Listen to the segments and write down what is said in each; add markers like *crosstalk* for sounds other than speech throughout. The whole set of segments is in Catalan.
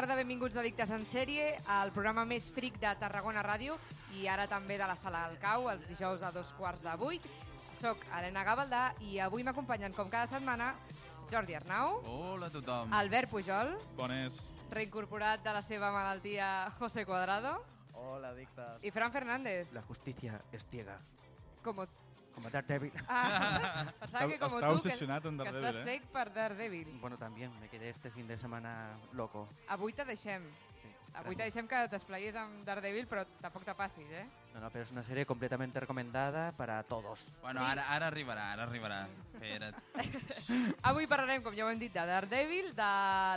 tarda, benvinguts a Addictes en sèrie, el programa més fric de Tarragona Ràdio i ara també de la Sala del Cau, els dijous a dos quarts de vuit. Soc Helena Gavaldà i avui m'acompanyen, com cada setmana, Jordi Arnau, Hola a tothom. Albert Pujol, Bones. reincorporat de la seva malaltia José Cuadrado Hola, adictes. i Fran Fernández, La justicia es ciega. com... Como Daredevil. Ah, *laughs* que com Està tu, obsessionat que, amb que Daredevil, estàs eh? sec per Daredevil. Bueno, también me quedé este fin de semana loco. Avui te deixem. Sí. Avui te deixem que t'espleguis amb Daredevil, però tampoc te passis, eh? No, no, pero es una serie completamente recomendada para todos. Bueno, Sí. ara, ara arribarà, ara arribarà. Espera't. *laughs* Avui parlarem, com ja ho hem dit, de Daredevil, de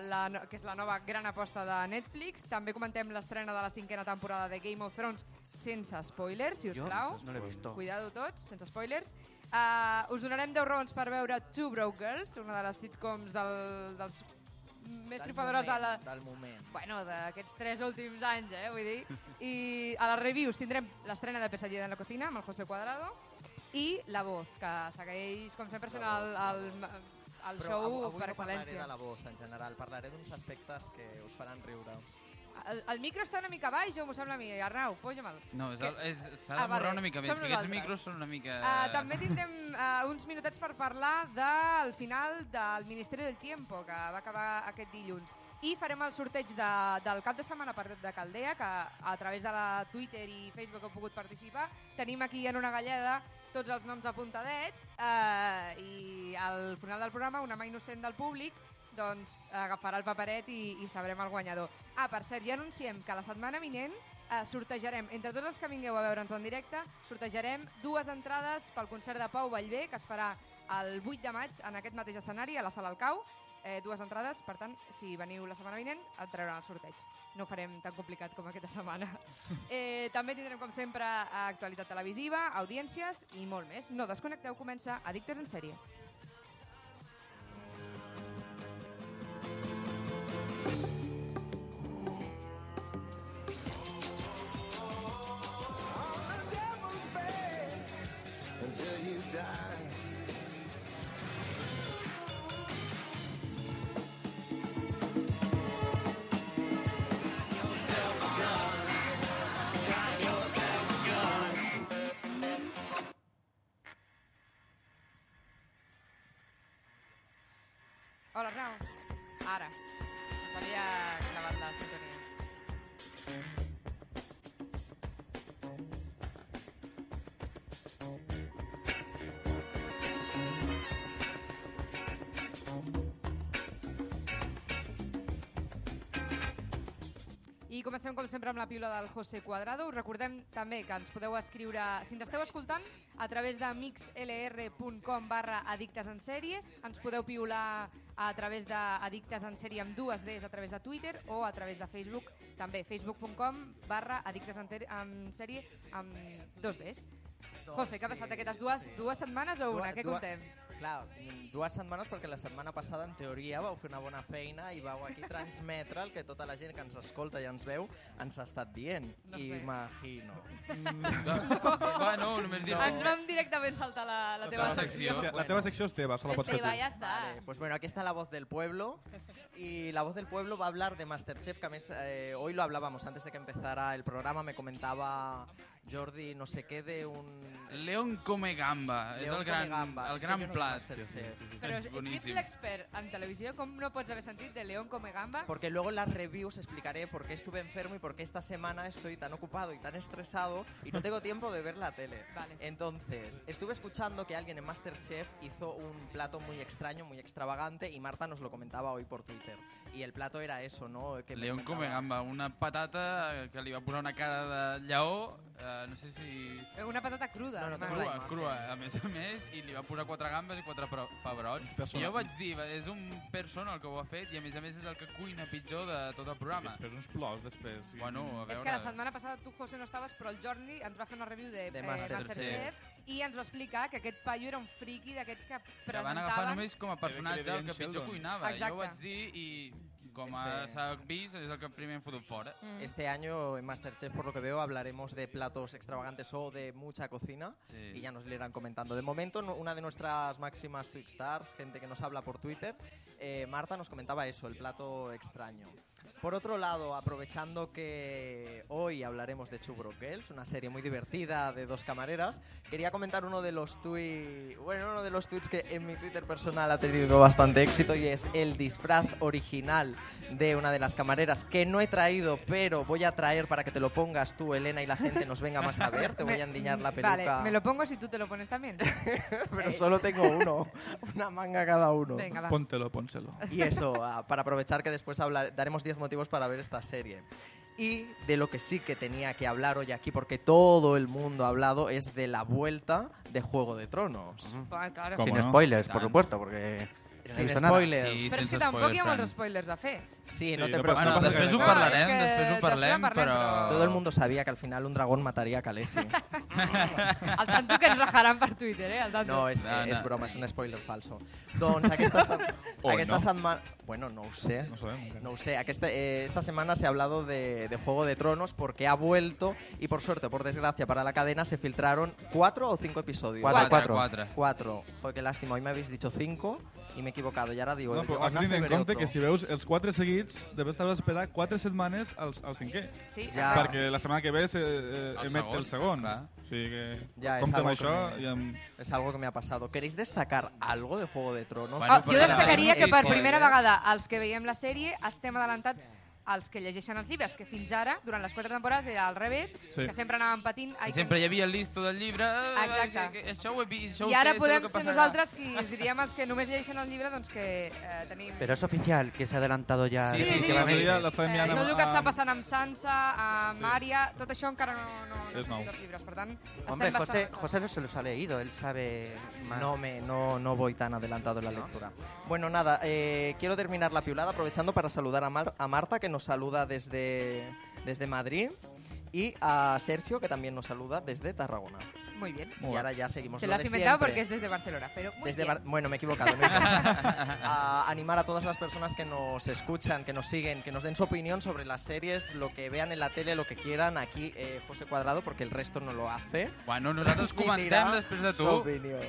la, no- que és la nova gran aposta de Netflix. També comentem l'estrena de la cinquena temporada de Game of Thrones sense spoilers, si us Yo plau. no lo he visto. Cuidado tots, sense spoilers. Uh, us donarem 10 raons per veure Two Broke Girls, una de les sitcoms del, dels més triomfadores de la... Del moment. Bueno, d'aquests tres últims anys, eh, vull dir. I a les reviews tindrem l'estrena de Pesadilla en la cocina amb el José Cuadrado i La Voz, que segueix, com sempre, sent el, el, el Però show avui, avui per no parlaré excel·lència. de la voz en general, parlaré d'uns aspectes que us faran riure. El, el micro està una mica baix, o m'ho sembla a mi? Arnau, poja'm-el. No, s'ha Ah, d'esborrar vale, una mica més, que aquests micros són una mica... Uh, també tindrem uh, uns minutets per parlar del final del Ministeri del Tiempo, que va acabar aquest dilluns. I farem el sorteig de, del cap de setmana per, de Caldea, que a través de la Twitter i Facebook heu pogut participar. Tenim aquí en una galleda tots els noms apuntadets uh, i al final del programa una mà innocent del públic doncs agafarà el paperet i, i sabrem el guanyador. Ah, per cert, ja anunciem que la setmana vinent eh, sortejarem, entre tots els que vingueu a veure'ns en directe, sortejarem dues entrades pel concert de Pau Vallvé, que es farà el 8 de maig en aquest mateix escenari, a la Sala Alcau. Eh, dues entrades, per tant, si veniu la setmana vinent, et trauran el sorteig. No ho farem tan complicat com aquesta setmana. *laughs* Eh, també tindrem, com sempre, actualitat televisiva, audiències i molt més. No desconnecteu, comença Addictes en sèrie. Hola, I comencem, com sempre, amb la piula del José Cuadrado. Us recordem també que ens podeu escriure, si ens esteu escoltant, a través de mixlr.com barra addictes en sèrie. Ens podeu piular a través d'addictes en sèrie amb dues Ds a través de Twitter o a través de Facebook, també, facebook.com barra addictes en, sèrie amb dos Ds. José, què ha passat aquestes dues, dues setmanes o una? Dua- Què dua- contem? Clar, dues setmanes perquè la setmana passada, en teoria, vau fer una bona feina i vau aquí *laughs* transmetre el que tota la gent que ens escolta i ens veu ens ha estat dient. No sé. Imagino. bueno, *laughs* només dir... Ens vam directament saltar la, la teva teva secció. secció. És que la teva secció és teva, se la pots fer tu. teva, ja està. Vale, pues bueno, aquí está La Voz del Pueblo. Y La Voz del Pueblo va a hablar de Masterchef, que a mes, eh, hoy lo hablábamos antes de que empezara el programa. Me comentaba Jordi, no sé qué, de un... León come gamba. és León el gran, come gamba. el És gran no plat. Sí, sí, sí, Però és és, és que ets boníssim. l'expert en televisió, com no pots haver sentit de León come gamba? Porque luego en las reviews explicaré por qué estuve enfermo y por qué esta semana estoy tan ocupado y tan estresado y no tengo tiempo de ver la tele. Vale. Entonces, estuve escuchando que alguien en Masterchef hizo un plato muy extraño, muy extravagante y Marta nos lo comentaba hoy por Twitter. Y el plato era eso, ¿no? Que León come gamba, una patata que li va posar una cara de lleó, eh, no sé si... Una patata cruda. No, no, Crua, imatge. crua, a més a més, i li va posar quatre gambes i quatre pebrots. I jo vaig dir, "Va, és un persona el que ho ha fet i a més a més és el que cuina pitjor de tot el I programa. després uns plors, després. Bueno, a veure... És que la setmana passada tu, José, no estaves, però el Jordi ens va fer una review de, De eh, Masterchef. Masterchef i ens va explicar que aquest paio era un friqui d'aquests que que van agafar presentaven... només com a personatge el que pitjor cuinava. Exacte. Jo ho vaig dir i com Este- s'ha vist és el que primer hem fotut fora. Mm. Este año en Masterchef, por lo que veo, hablaremos de platos extravagantes o de mucha cocina. Sí. Y ya nos lo irán comentando. De momento, una de nuestras máximas Twitch Stars, gente que nos habla por Twitter, eh, Marta nos comentaba eso, el plato extraño. Por otro lado, aprovechando que hoy hablaremos de Two Broke Girls, una serie muy divertida de dos camareras, quería comentar uno de los tweets, bueno, uno de los tweets que en mi Twitter personal ha tenido bastante éxito y es el disfraz original de una de las camareras que no he traído, pero voy a traer para que te lo pongas tú, Elena, y la gente nos venga más a ver. Te voy a endiñar la peluca. Vale, me lo pongo si tú te lo pones también. *laughs* pero Eh. solo tengo uno, una manga cada uno. Venga, va. Póntelo, pónselo. Y eso, ah, para aprovechar que después hablar, daremos 10 motivos para ver esta serie. Y de lo que sí que tenía que hablar hoy aquí, porque todo el mundo ha hablado, es de la vuelta de Juego de Tronos. Claro. Sin no? spoilers, por supuesto, porque no he Sin nada. spoilers. Sí, Però és sense que tampoc hi ha spoilers, molts spoilers a fer. Sí, Sí, no te no preocupes. Bueno, després ho parlarem, No, és que després ho després parlem, en parlem, però... però- Todo el mundo sabía que al final un dragón mataría a Khaleesi. *laughs* El tanto que ens rajaran per Twitter, eh? El tanto. No, és, No, no. és broma, és un spoiler falso. Doncs aquesta, se- *laughs* O aquesta no. setmana... Bueno, no ho sé. No sabem. encara. No lo sé, aquesta, eh, esta semana se ha hablado de, de Juego de Tronos porque ha vuelto y por suerte o por desgracia para la cadena se filtraron cuatro o cinco episodios. Cuatro, cuatro. quatre. Cuatro. Joder, qué lástima, hoy me habéis dicho cinco y me he equivocado. Y ahora digo, No, però has "Ah, de en compte otro". que si veus els quatre seguits, debes estar d'esperar quatre setmanes al, al cinquè. Sí, Ja. Perquè la setmana que ve se, eh, El emet segon, el segon. clar. O sigui que Ja, és compte amb algo això que me- i amb... Es algo que me ha pasado. ¿Queréis destacar algo de Juego de Tronos? Bueno, Ah, jo pues ara destacaria que per primera vegada els que veiem la sèrie estem adelantats als que llegeixen els llibres, que fins ara, durant les quatre temporades, era al revés, Sí. que sempre anàvem patint... I ai, que- sempre hi havia el listo del llibre. Exacte. que- que Això ho he vist, això I ara podem ser passarà. nosaltres qui ens diríem els que només llegeixen el llibre doncs que eh, tenim... Pero es oficial que se ha adelantado ya. Sí, sí, sí, sí, ja l'està Eh, amb- el que està passant amb Sansa, amb Sí. Arya, tot això encara no, no, no És llegit els llibres, per tant, Hombre, estem José, bastant... José no se los ha leído, él sabe más. No, me, no, no voy tan adelantado en la lectura. Bueno, nada, eh, quiero terminar la piulada aprovechando para saludar a, Mar- a Marta, que nos saluda desde, desde Madrid, y a Sergio, que también nos saluda desde Tarragona. Muy bien. Muy y ahora ya seguimos. Te lo lo has de inventado siempre. porque es desde Barcelona, pero muy Desde bien. Bar- bueno, me he equivocado. no importa. *laughs* a animar a todas las personas que nos escuchan, que nos siguen, que nos den su opinión sobre las series, lo que vean en la tele, lo que quieran. Aquí eh, José Cuadrado, porque el resto no lo hace. Bueno, nosaltres comentem després de su tu. opinión.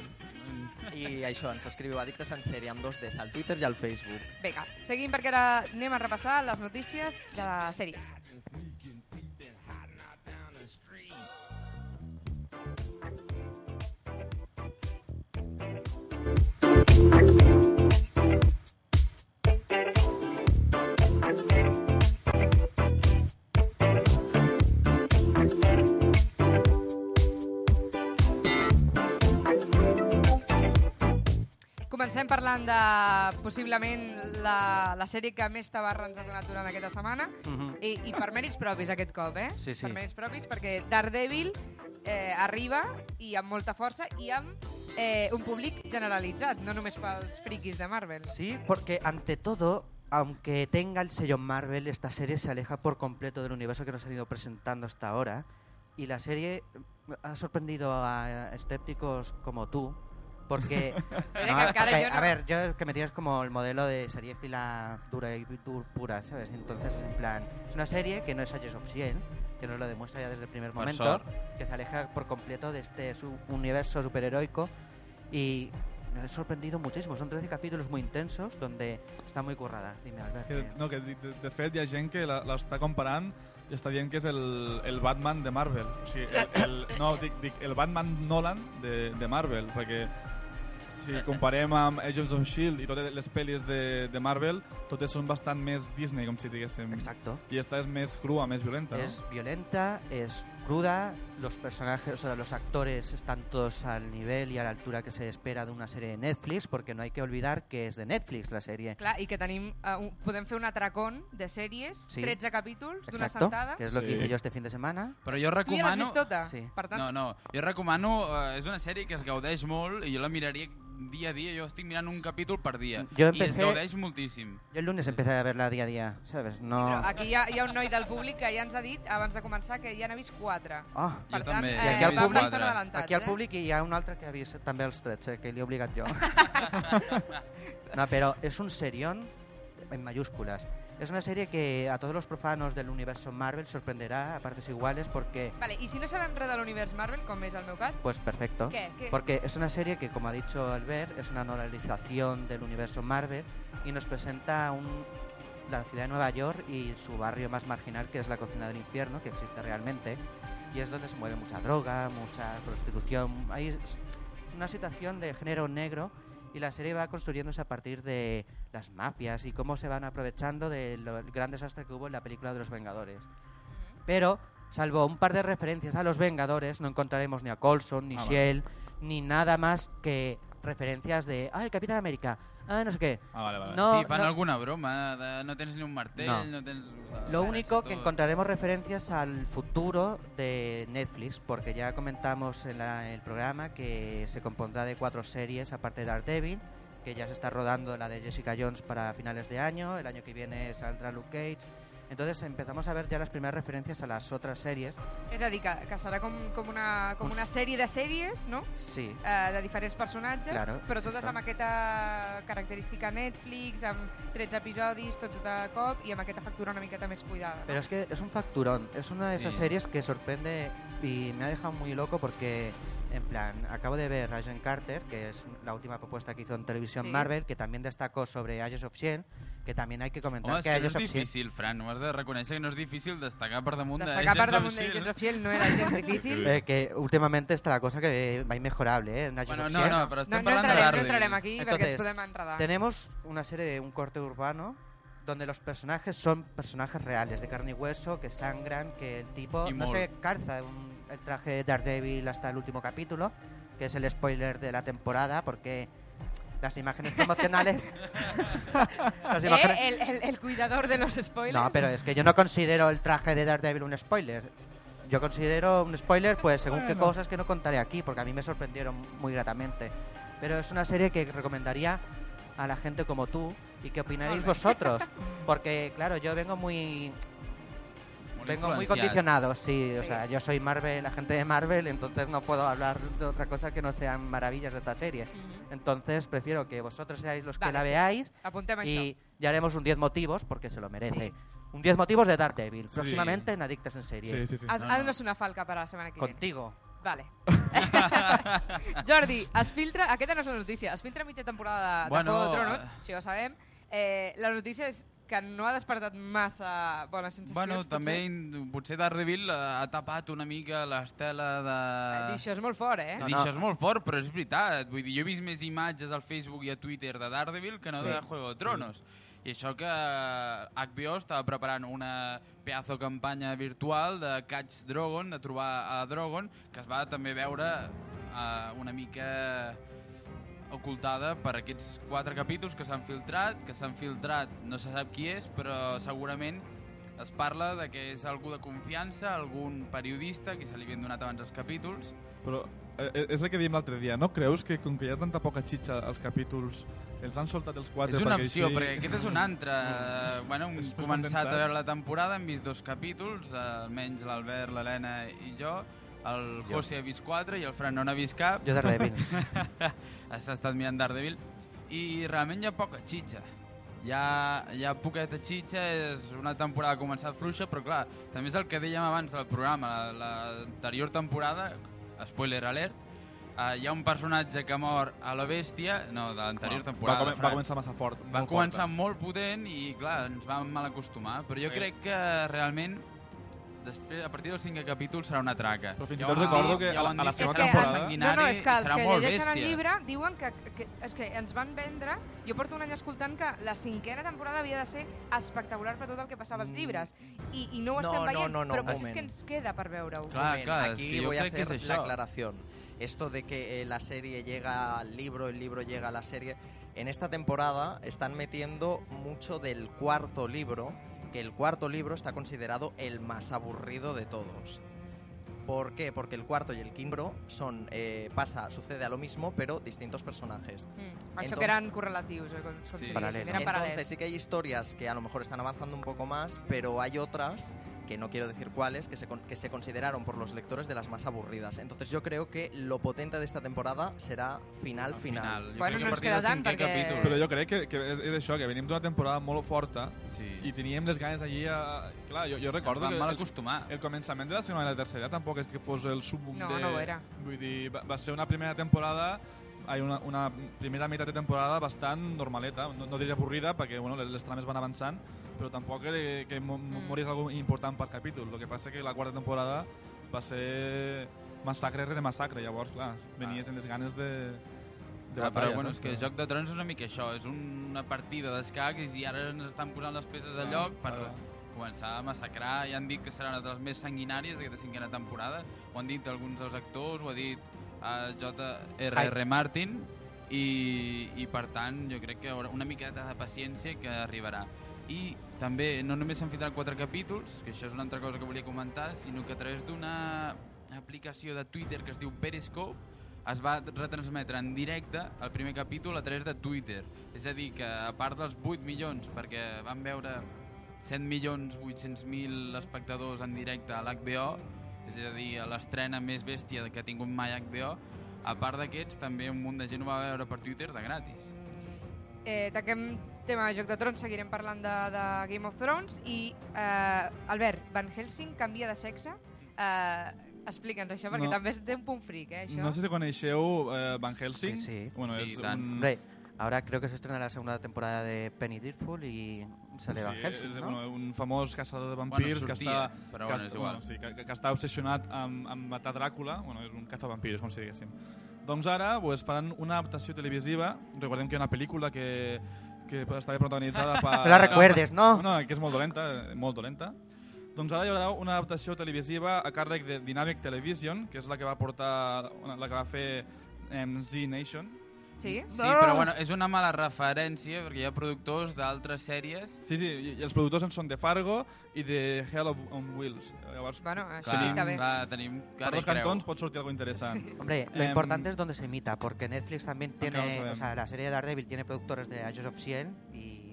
*laughs* I això, ens escriviu Addictes en sèrie amb dos Ds al Twitter i al Facebook. Vinga, seguim perquè ara anem a repassar les notícies de sèries. Comencem parlant de possiblement la, la sèrie que més tabarra ens ha donat durant aquesta setmana Ujú. i, i per mèrits propis aquest cop, eh? Sí, sí. Per mèrits propis perquè Daredevil eh, arriba i amb molta força i amb eh, un públic generalitzat, no només pels friquis de Marvel. Sí, porque ante todo, aunque tenga el sello Marvel, esta serie se aleja por completo del universo que nos han ido presentando hasta ahora. Y la serie ha sorprendido a escépticos como tú, porque... *laughs* No, A ver, yo que me tienes como el modelo de serie fila dura y dur- pura, ¿sabes? Entonces, en plan, es una serie que no es Agents of S.H.I.E.L.D., que nos lo demuestra ya desde el primer momento, que se aleja por completo de este su- universo superheroico y me ha sorprendido muchísimo. Son 13 capítulos muy intensos donde está muy currada. Dime, Albert. Que, que- no, que de, de fet hi ha gent que la- l'està comparant i està dient que és el, el Batman de Marvel. O sigui, el, el, no, dic, dic, el Batman Nolan de, de Marvel, perquè si comparem amb Agents of S.H.I.E.L.D. i totes les pel·lis de, de Marvel, totes són bastant més Disney, com si diguéssim. Exacto. I esta és més crua, més violenta, Es violenta, es cruda, los personajes, o sea, los actores están todos al nivel y a la altura que se espera de una serie de Netflix, porque no hay que olvidar que es de Netflix la serie. Clar, i que tenim, uh, un, podem fer un atracón de sèries, Sí. 13 capítols d'una Exacto, sentada. que es lo que Sí. hice yo este fin de semana. Però jo Tu ja l'has recomano... vist tota? Sí. Per tant, No, no, jo recomano... Eh, és una sèrie que es gaudeix molt i jo la miraria dia a dia. Jo estic mirant un capítol per dia. Jo I es empecé- gaudeix moltíssim. Yo el lunes empecé a verla día a día, ¿sabes? No... Però aquí hi ha, hi ha un noi del públic que ja ens ha dit, abans de començar, que ja n'ha vist 4. Ah, Jo Per tant, també, eh, I aquí al públic- Aquí al eh? públic hi ha un altre que ha vist també els 13, que li he obligat jo. *laughs* no, pero es un serión en mayúsculas. Es una serie que a todos los profanos del universo Marvel sorprenderá a partes iguales porque, Vale, I si no sabem res de l'univers Marvel, com és el meu cas, pues perfecto. què? què? Porque es una serie que, como ha dicho Albert, es una normalización del universo Marvel y nos presenta un, la ciudad de Nueva York y su barrio más marginal, que es la cocina del infierno, que existe realmente. Y es donde se mueve mucha droga, mucha prostitución. Hay una situación de género negro y la serie va construyéndose a partir de las mafias y cómo se van aprovechando del gran desastre que hubo en la película de los Vengadores. Pero, salvo un par de referencias a los Vengadores, no encontraremos ni a Coulson, ni Ah, vale. Shield, ni nada más que referencias de, ah, el Capitán América, ah, no sé qué. Ah, vale, vale. No, sí, fan no. alguna broma, no tens ni un martell, No. no, tens... Lo único que encontraremos referencias al futuro de Netflix, porque ya comentamos en, la- en el programa que se compondrá de cuatro series, aparte de Daredevil, que ya se está rodando la de Jessica Jones para finales de año, el año que viene saldrá Luke Cage. Entonces empezamos a ver ya las primeras referencias a las otras series. És a dir, que, que serà com, com, una, com Un- una sèrie de sèries, no? Sí, Eh, de diferents personatges, Claro, però totes exacte. amb aquesta característica Netflix, amb 13 episodis, tots de cop, i amb aquesta factura una miqueta més cuidada. No? Pero es que es un facturón. Es una de esas Sí. series que sorprende y me ha dejado muy loco porque, en plan, acabo de ver Agent Carter, que es la última propuesta que hizo en televisión Sí. Marvel, que también destacó sobre Agents of S.H.I.E.L.D., que también hay que comentar Home, que que no Agents és of S.H.I.E.L.D. difícil, Fran, ho has de reconèixer que no és difícil destacar per damunt de Destacar per Agents of damunt de S.H.I.E.L.D.. Agents of S.H.I.E.L.D. no era gens difícil. *laughs* Eh, que últimamente está la cosa que va inmejorable, ¿eh? En Agents Bueno, of no, S.H.I.E.L.D. no, però No, estem no, parlant de entrarem, no Daredevil. entrarem aquí perquè Entonces, ens podem enredar. Tenemos una serie de un corte urbano donde los personajes son personajes reales, de carne y hueso, que sangran, que el tipo Y no se calza un- el traje de Daredevil hasta el último capítulo, que es el spoiler de la temporada, porque las imágenes promocionales... *laughs* las imágenes- Eh, el, el, el cuidador de los spoilers. No, pero es que yo no considero el traje de Daredevil un spoiler. Yo considero un spoiler, pues según qué cosas que no contaré aquí, porque a mí me sorprendieron muy gratamente. Pero es una serie que recomendaría a la gente como tú y que opinaréis vosotros. *laughs* Porque, claro, yo vengo muy Molt vengo muy condicionado, sí. O Sí. sea, yo soy Marvel, la gente de Marvel, entonces no puedo hablar de otra cosa que no sean maravillas de esta serie. Mhm. Entonces prefiero que vosotros seáis los que la sí. veáis això. y ya haremos un 10 motivos, porque se lo merece. Sí. Un 10 motivos de Daredevil. Próximamente en Adictes en Serie. Sí, sí, sí. Haz- No, no. Haznos una falca per a la setmana que ve. Contigo. Vale. *laughs* *laughs* Jordi, es filtra... Aquesta no és la notícia. Es filtra mitja temporada de, Bueno, de Juego de Tronos, això ho sabem. Eh, la notícia és que no ha despertat massa bones sensacions. Bueno, potser. també in- potser Daredevil eh, ha tapat una mica l'estela de... Eh, això és molt fort, eh? No, no. Això és molt fort, però és veritat. Vull dir, jo he vist més imatges al Facebook i a Twitter de Daredevil que no Sí. de Juego de Tronos. I això que HBO estava preparant una pedazo campanya virtual de Catch Drogon, de trobar a Drogon, que es va també veure uh, una mica ocultada per aquests quatre capítols que s'han filtrat, que s'han filtrat, no se sap qui és, però segurament es parla de que és algú de confiança, algun periodista, que se li havien donat abans els capítols, Però eh, és el que diem l'altre dia. No creus que com que hi ha tanta poca xitxa als capítols, els han soltat els quatre És una perquè opció, així... perquè aquest és un altre. Eh, *laughs* bueno, hem començat a veure la temporada, hem vist dos capítols, eh, almenys l'Albert, l'Helena i jo. El Jo. José ha vist quatre i el Fran no n'ha vist cap. Yo Daredevil. *laughs* Has estat mirant Daredevil. I realment hi ha poca xitxa. Hi ha, hi ha poqueta xitxa, és una temporada començat fluixa, però clar, també és el que dèiem abans del programa. la- L'anterior temporada, spoiler alert, eh, hi ha un personatge que mor a la bèstia, no, de l'anterior temporada. va, come- va començar massa fort. Va molt començar forta. molt potent i, clar, ens vam mal acostumar. Però jo Sí. crec que realment després, a partir del cinquè capítol, serà una traca. Però fins i tot recordo que a la- han a la dit, que segona serà temporada- no, no, és que els serà que molt llegeixen el llibre diuen que, que, és que ens van vendre... Jo porto un any escoltant que la cinquena temporada havia de ser espectacular per tot el que passava als llibres. I, i no ho No, estem no, veient, no, no, però un potser és que ens queda per veure-ho. Clar, Moment, clar, és aquí que jo voy a crec que hacer és la això. aclaración. Esto de que eh, la serie llega al libro, el libro llega a la serie. En esta temporada están metiendo mucho del cuarto libro, que el cuarto libro está considerado el más aburrido de todos. ¿Por qué? Porque el cuarto y el quinto son eh, pasa sucede a lo mismo, pero distintos personajes. Mm. Entonces- que eren correlatius, eh, com Sí. eren Entonces sí que hay historias que a lo mejor están avanzando un poco más, pero hay otras que no quiero decir cuáles, que se, que se consideraron por los lectores de las más aburridas. Entonces yo creo que lo potente de esta temporada serà final, Al final. Jo Bueno, no ens queda tant, perquè- capítol... Però jo crec que, que és, és això, que venim d'una temporada molt forta Sí. i teníem les ganes allí a... Clar, jo, jo recordo que mal acostumar. el començament de la segona i la tercera tampoc és que fos el súmmum No, de... no ho era. Vull dir, va, va ser una primera temporada ai, una, una primera meitat de temporada bastant normaleta, no, no diria avorrida perquè bueno, les, les trames van avançant, però tampoc que mo, Mm. moris algo important per capítol. El que passa que la quarta temporada va ser massacre rere massacre, llavors, clar, venies amb les ganes de, de Ah, batalla. però bueno, és que Joc de Trons és una mica això, és una partida d'escacs i ara ens estan posant les peces a lloc per Clar. començar a massacrar. Ja han dit que serà una de les més sanguinàries d'aquesta cinquena temporada. Ho han dit alguns dels actors, ho ha dit uh, J.R.R. Martin i, i per tant jo crec que haurà una miqueta de paciència que arribarà. I també no només s'han filtrat quatre capítols, que això és una altra cosa que volia comentar, sinó que a través d'una aplicació de Twitter que es diu Periscope es va retransmetre en directe el primer capítol a través de Twitter. És a dir, que a part dels 8 milions, perquè van veure 7 milions 800.000 espectadors en directe a l'HBO, és a dir, a l'estrena més bèstia que ha tingut mai HBO, a part d'aquests, també un munt de gent ho va veure per Twitter de gratis. Eh, tanquem tema de Joc de Trons, seguirem parlant de, de Game of Thrones i, eh, Albert, Van Helsing canvia de sexe? Eh, Explica'ns això, perquè No. també té un punt fric, eh, això. No sé si coneixeu eh, Van Helsing. Sí, sí. Bueno, Sí, és i tant. un... Hombre, ahora creo que se estrena la segunda temporada de Penny Dreadful y sale Van Helsing, és, ¿no? bueno, un famós caçador de vampirs Bueno, que sortia, està però que, bueno, és igual. bueno, sí, que, que està obsessionat amb, amb matar Dràcula, bueno, és un cazavampirs, com si diguéssim. Doncs ara pues, faran una adaptació televisiva, recordem que hi ha una pel·lícula que, que estava protagonitzada *laughs* per... No la recuerdes, ¿no? No, no, que és molt dolenta, molt dolenta. Doncs ara hi haurà una adaptació televisiva a càrrec de Dynamic Television, que és la que va portar, la que va fer em, Z Nation, Sí? Sí, però bueno, és una mala referència perquè hi ha productors d'altres sèries Sí, sí, i i els productors en són de Fargo i de Hell of on Wheels. Llavors, Bueno, això Clar, pinta bé. clar, tenim per cara dos creu. cantons pot sortir algo interessant. Sí. Hombre, lo Em, importante es donde se emita, porque Netflix también tiene, o sea, la serie de Daredevil tiene productores de Agents of S.H.I.E.L.D. y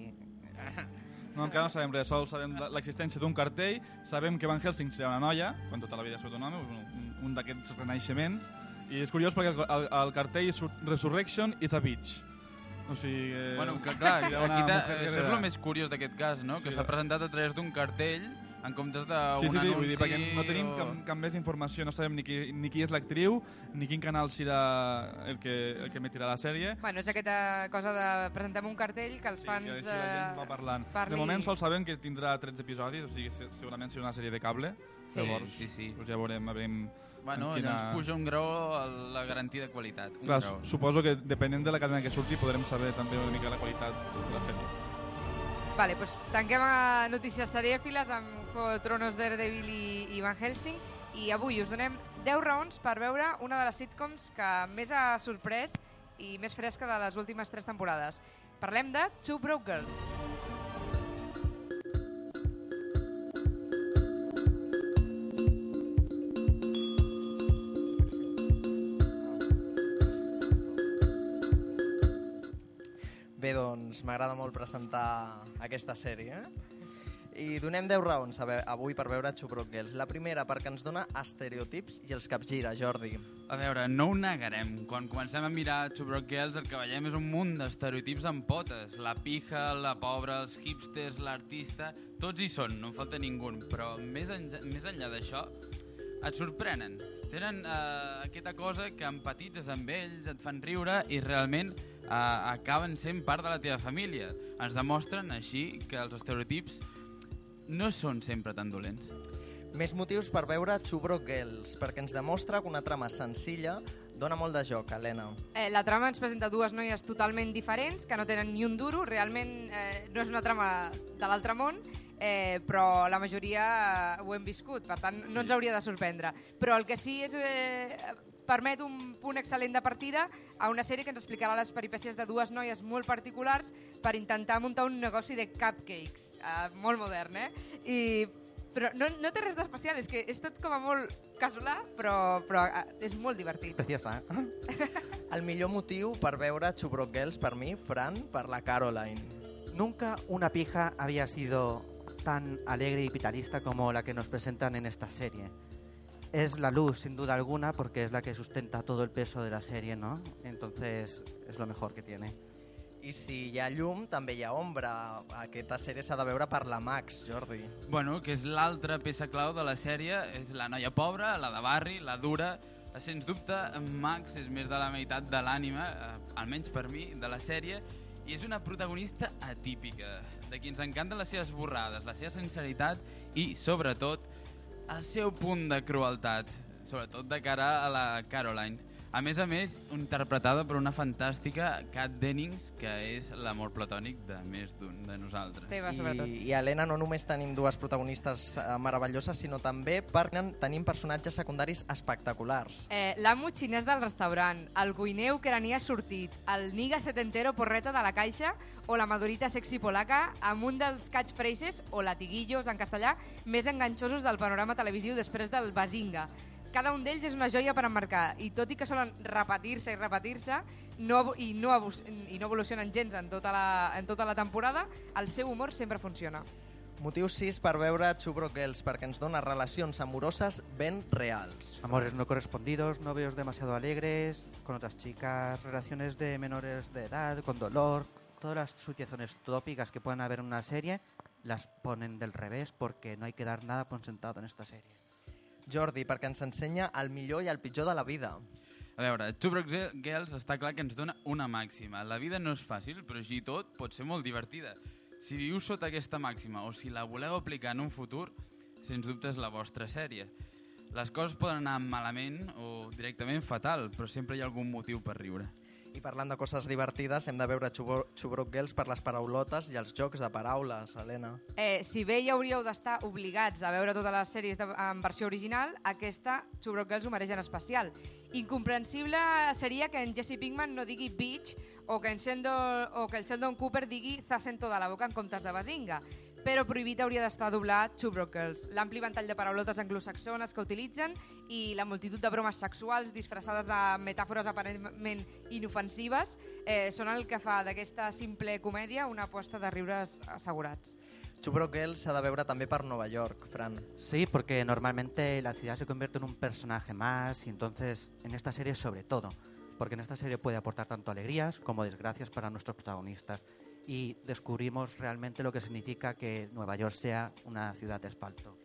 No, encara no sabem res, sols sabem l'existència d'un cartell, sabem que Van Helsing serà una noia, quan tota la vida ha sigut un home, un, un d'aquests renaixements, i és curiós perquè el, el, el cartell surt Resurrection is a bitch. O sigui... eh, Bueno, que, clar, una aquí mujer això és el més curiós d'aquest cas, no? Sí, que s'ha presentat a través d'un cartell en comptes d'un Sí, sí, sí, anunci vull dir, perquè no tenim o... cap, cap més informació, no sabem ni qui, ni qui és l'actriu, ni quin canal serà el que, el que emetirà la sèrie. Bueno, és aquesta cosa de presentem un cartell que els Sí, fans... així la gent va eh, parlant. parli- De moment sols sabem que tindrà 13 episodis, o sigui, se- segurament serà una sèrie de cable. Sí. Llavors, Sí, sí. Doncs ja veurem, veurem Bueno, en quina... quina- ens puja un grau a la garantia de qualitat. Un Clar, grau. suposo que depenent de la cadena que surti podrem saber també una mica la qualitat de la sèrie. Vale, doncs tanquem a notícies serièfiles amb Juego de Tronos, Daredevil i, i Van Helsing i avui us donem 10 raons per veure una de les sitcoms que més ha sorprès i més fresca de les últimes 3 temporades. Parlem de Two Broke Girls. Bé, doncs m'agrada molt presentar aquesta sèrie. I donem 10 raons avui per veure Xuproc Girls. La primera, perquè ens dona estereotips i els capgira, Jordi. A veure, no ho negarem. Quan comencem a mirar Chubrock Girls, el que veiem és un munt d'estereotips amb potes. La pija, la pobra, els hipsters, l'artista... Tots hi són, no en falta ningú. Però més, enllà, més enllà d'això, et sorprenen. Tenen eh, aquesta cosa que empatitzes amb ells, et fan riure i realment eh, acaben sent part de la teva família. Ens demostren així que els estereotips no són sempre tan dolents. Més motius per veure Chubro Girls, perquè ens demostra que una trama senzilla dona molt de joc, Helena. Eh, la trama ens presenta dues noies totalment diferents, que no tenen ni un duro, realment eh, no és una trama de l'altre món, eh, però la majoria ho hem viscut, per tant no ens hauria de sorprendre. Però el que sí és... Eh, permet un punt excel·lent de partida a una sèrie que ens explicarà les peripècies de dues noies molt particulars per intentar muntar un negoci de cupcakes, eh, molt modern, eh? I però no, no té res d'especial, és que és tot com a molt casolà, però, però eh, és molt divertit. Preciosa, ¿eh? *laughs* El millor motiu per veure Chubro Girls, per mi, Fran, per la Caroline. Nunca una pija había sido tan alegre y vitalista como la que nos presentan en esta serie. Es la luz, sin duda alguna, porque es la que sustenta todo el peso de la serie, ¿no? Entonces es lo mejor que tiene. I si hi ha llum, també hi ha ombra. Aquesta sèrie s'ha de veure per la Max, Jordi. Bueno, que és l'altra peça clau de la sèrie, és la noia pobra, la de barri, la dura. Sens dubte, Max és més de la meitat de l'ànima, eh, almenys per mi, de la sèrie, i és una protagonista atípica, de qui ens encanten les seves borrades, la seva sinceritat i, sobretot, el seu punt de crueltat, sobretot de cara a la Caroline. A més a més, interpretada per una fantàstica Kat Dennings, que és l'amor platònic de més d'un de nosaltres. Teva, sobretot. I, I Helena, no només tenim dues protagonistes eh, meravelloses, sinó també perquè tenim personatges secundaris espectaculars. Eh, L'amo xinès del restaurant, el cuiner ucranià sortit, el niga setentero porreta de la caixa o la madurita sexy polaca amb un dels catchphrases o latiguillos en castellà més enganxosos del panorama televisiu després del Bazinga. Cada un d'ells és una joia per emmarcar i tot i que solen repetir-se i repetir-se no, i, no, i no evolucionen gens en tota, la, en tota la temporada, el seu humor sempre funciona. Motiu 6 per veure Chubro Girls, perquè ens dona relacions amoroses ben reals. Amores no correspondidos, novios demasiado alegres, con otras chicas, relaciones de menores de edad, con dolor, todas las situaciones tópicas que pueden haber en una serie las ponen del revés porque no hay que dar nada por sentado en esta serie. Jordi, perquè ens ensenya el millor i el pitjor de la vida. A veure, Two Girls està clar que ens dona una màxima. La vida no és fàcil, però així tot pot ser molt divertida. Si viu sota aquesta màxima o si la voleu aplicar en un futur, sens dubte és la vostra sèrie. Les coses poden anar malament o directament fatal, però sempre hi ha algun motiu per riure. I parlant de coses divertides, hem de veure Chubro, Chubro Girls per les paraulotes i els jocs de paraules, Helena. Eh, si bé ja hauríeu d'estar obligats a veure totes les sèries de, en versió original, aquesta Chubro Girls ho mereix en especial. Incomprensible seria que en Jesse Pinkman no digui bitch o que, en Sheldon, o que el Sheldon Cooper digui zacen toda la boca en comptes de bazinga. Però prohibit hauria d'estar doblat Chubro Girls. L'ampli ventall de paraulotes anglosaxones que utilitzen i la multitud de bromes sexuals disfressades de metàfores aparentment inofensives eh, són el que fa d'aquesta simple comèdia una aposta de riures assegurats. Chubro Girls s'ha de veure també per Nova York, Fran. Sí, porque normalmente la ciudad se convierte en un personaje más y entonces en esta serie sobre todo, porque en esta serie puede aportar tanto alegrías como desgracias para nuestros protagonistas y descubrimos realmente lo que significa que Nueva York sea una ciudad de asfalto,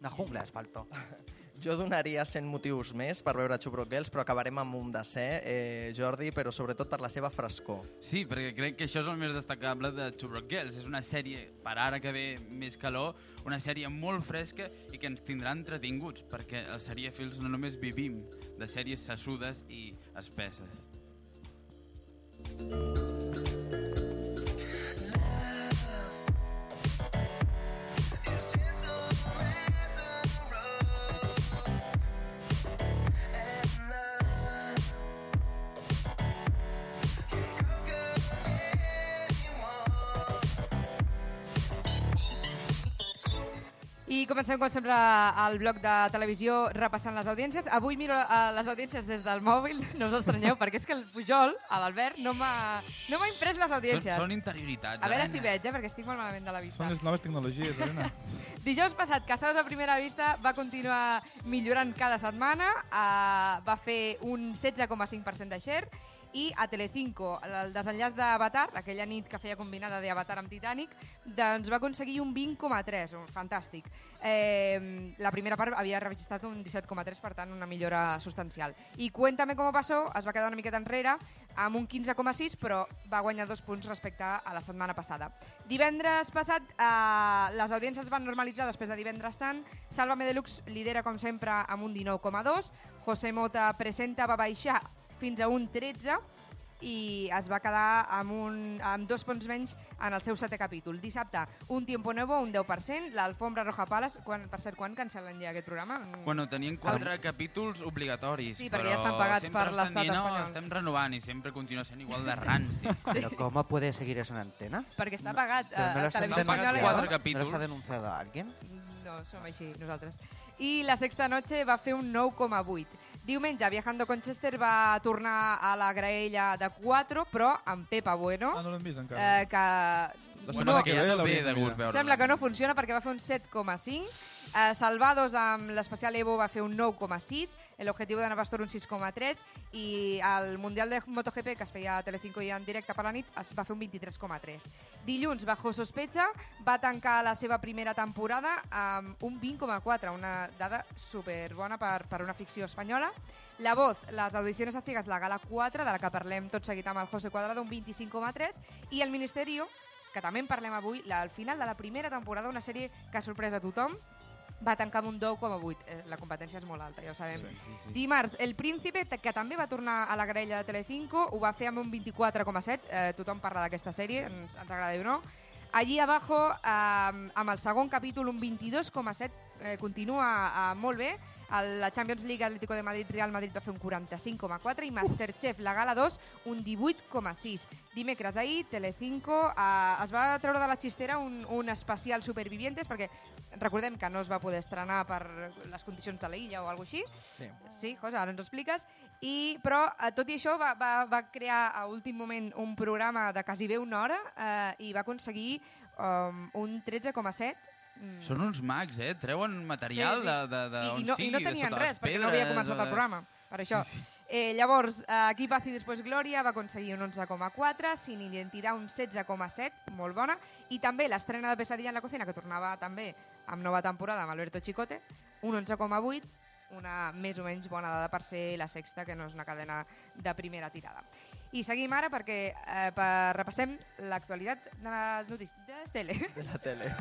una jungla de asfalto. *laughs* Jo donaria 100 motius més per veure Chubro Girls, però acabarem amb un de ser, eh, Jordi, però sobretot per la seva frescor. Sí, perquè crec que això és el més destacable de Broke Girls. És una sèrie, per ara que ve més calor, una sèrie molt fresca i que ens tindrà entretinguts, perquè a Seriefils no només vivim de sèries sassudes i espesses. I comencem, com sempre, al bloc de televisió repassant les audiències. Avui miro eh, les audiències des del mòbil, *laughs* no us estranyeu, perquè és que el Pujol, a l'Albert, no m'ha no m'ha imprès les Són, audiències. són interioritats, A veure si veig, eh, perquè estic molt malament de la vista. Són les noves tecnologies, Helena. *laughs* Dijous passat, Casados a primera vista va continuar millorant cada setmana, uh, va fer un 16,5% de share i a Telecinco, el desenllaç d'Avatar, aquella nit que feia combinada d'Avatar amb Titanic, doncs va aconseguir un 20,3, un fantàstic. Eh, la primera part havia registrat un 17,3, per tant, una millora substancial. I Cuéntame cómo pasó es va quedar una miqueta enrere amb un 15,6, però va guanyar dos punts respecte a la setmana passada. Divendres passat, eh, les audiències es van normalitzar després de divendres sant. Sálvame Deluxe lidera, com sempre, amb un 19,2. José Mota presenta va baixar fins a un 13 i es va quedar amb, un, amb dos punts menys en el seu setè capítol. Dissabte, un Tiempo Nuevo, un 10%, l'Alfombra Roja Palace, quan, per cert, quan cancel·len ja aquest programa? Bueno, tenien quatre capítols obligatoris, Sí, perquè però ja estan pagats per l'estat espanyol." No, estem renovant i sempre continua sent igual de ranci. ¿Pero cómo puede seguir eso en antena? Perquè està pagat Pero eh, no a no? ¿No capítulos. los ha denunciado a alguien? No, som així, nosaltres. I la Sexta Noche va fer un 9,8. Diumenge, Viajando con Chester va tornar a la graella de 4, però amb Pepa Bueno, Ah, no l'hem vist encara. eh, que La no, setmana que que ja ve no ve de gust veure sembla que no funciona perquè va fer un 7,5. Eh, Salvados amb l'especial Evo va fer un 9,6, l'objectiu de Navastor un 6,3 i el Mundial de MotoGP que es feia a Telecinco i en directe per la nit es va fer un 23,3. Dilluns, Bajo Sospecha va tancar la seva primera temporada amb un 20,4, una dada superbona per, per una ficció espanyola. La Voz, les audicions a ciegas, la Gala 4, de la que parlem tot seguit amb el José Cuadrado, un 25,3, i el Ministerio, que també en parlem avui, la, al final de la primera temporada, una sèrie que ha sorprès a tothom, va tancar amb un 10,8. Eh, La competència és molt alta, ja ho sabem. Sí, sí, sí. Dimarts, El Príncipe, que també va tornar a la graella de Telecinco, ho va fer amb un 24,7. Eh, tothom parla d'aquesta sèrie, ens, ens agrada o no. Allí abajo, eh, amb el segon capítol, un 22,7, eh, continua eh, molt bé. El, la Champions League Atlético de Madrid, Real Madrid va fer un 45,4 i Masterchef, la Gala 2, un 18,6. Dimecres ahir, Telecinco eh, es va treure de la xistera un, un especial Supervivientes perquè recordem que no es va poder estrenar per les condicions de l'illa o alguna així. Sí. Sí, cosa, ara ens ho expliques. I, però, eh, tot i això, va, va, va crear a últim moment un programa de quasi bé una hora eh, i va aconseguir um, un 13,7 Mm. Són uns mags, eh? Treuen material Sí, sí. de, de, de I, on i, no, sigui, I no tenien res, les perquè no havia pedres, començat de- el programa. Per això. Eh, llavors, eh, aquí Paz i després Glòria va aconseguir un 11,4, Sin Identitat un 16,7, molt bona, i també l'estrena de Pesadilla en la cocina, que tornava també amb nova temporada amb Alberto Chicote, un 11,8, una més o menys bona dada per ser la sexta, que no és una cadena de primera tirada. I seguim ara perquè eh, per, repassem l'actualitat de la notícia de tele. *laughs* De la tele.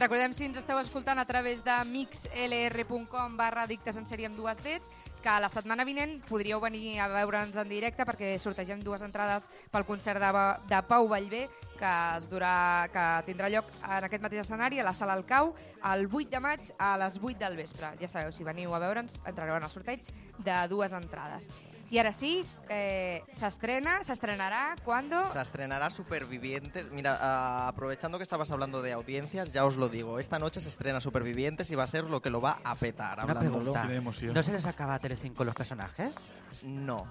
Recordem, si ens esteu escoltant a través de mixlr.com barra dictes en sèrie amb dues Ds, que la setmana vinent podríeu venir a veure'ns en directe perquè sortegem dues entrades pel concert de, de Pau Vallvé que, es durà, que tindrà lloc en aquest mateix escenari a la Sala Alcau el 8 de maig a les 8 del vespre. Ja sabeu, si veniu a veure'ns entrareu en el sorteig de dues entrades. I ara sí, eh, s'estrena, s'estrenarà, ¿cuándo? Se estrenará Supervivientes. Mira, ah, aprovechando que estabas hablando de audiencias, ya os lo digo. Esta noche se estrena Supervivientes y va a ser lo que lo va a petar. Una hablándolo. pregunta. ¿No se les acaba a Telecinco los personajes? No.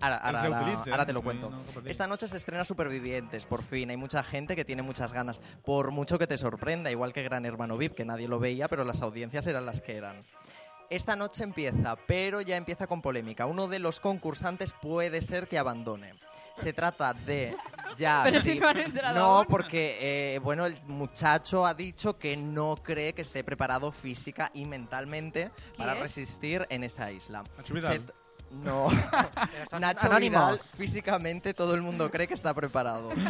Ahora, ahora, ahora- ahora te lo cuento. Esta noche se estrena Supervivientes, por fin. Hay mucha gente que tiene muchas ganas. Por mucho que te sorprenda, igual que Gran Hermano VIP, que nadie lo veía, pero las audiencias eran las que eran. Esta noche empieza, pero ya empieza con polémica. Uno de los concursantes puede ser que abandone. Se trata de ya Pero sí. si no han entrado no aún. porque eh, bueno el muchacho ha dicho que no cree que esté preparado física y mentalmente para es? resistir en esa isla. Nacho Vidal. Se- no, *laughs* *laughs* Nacho. Vidal físicamente todo el mundo cree que está preparado. *laughs*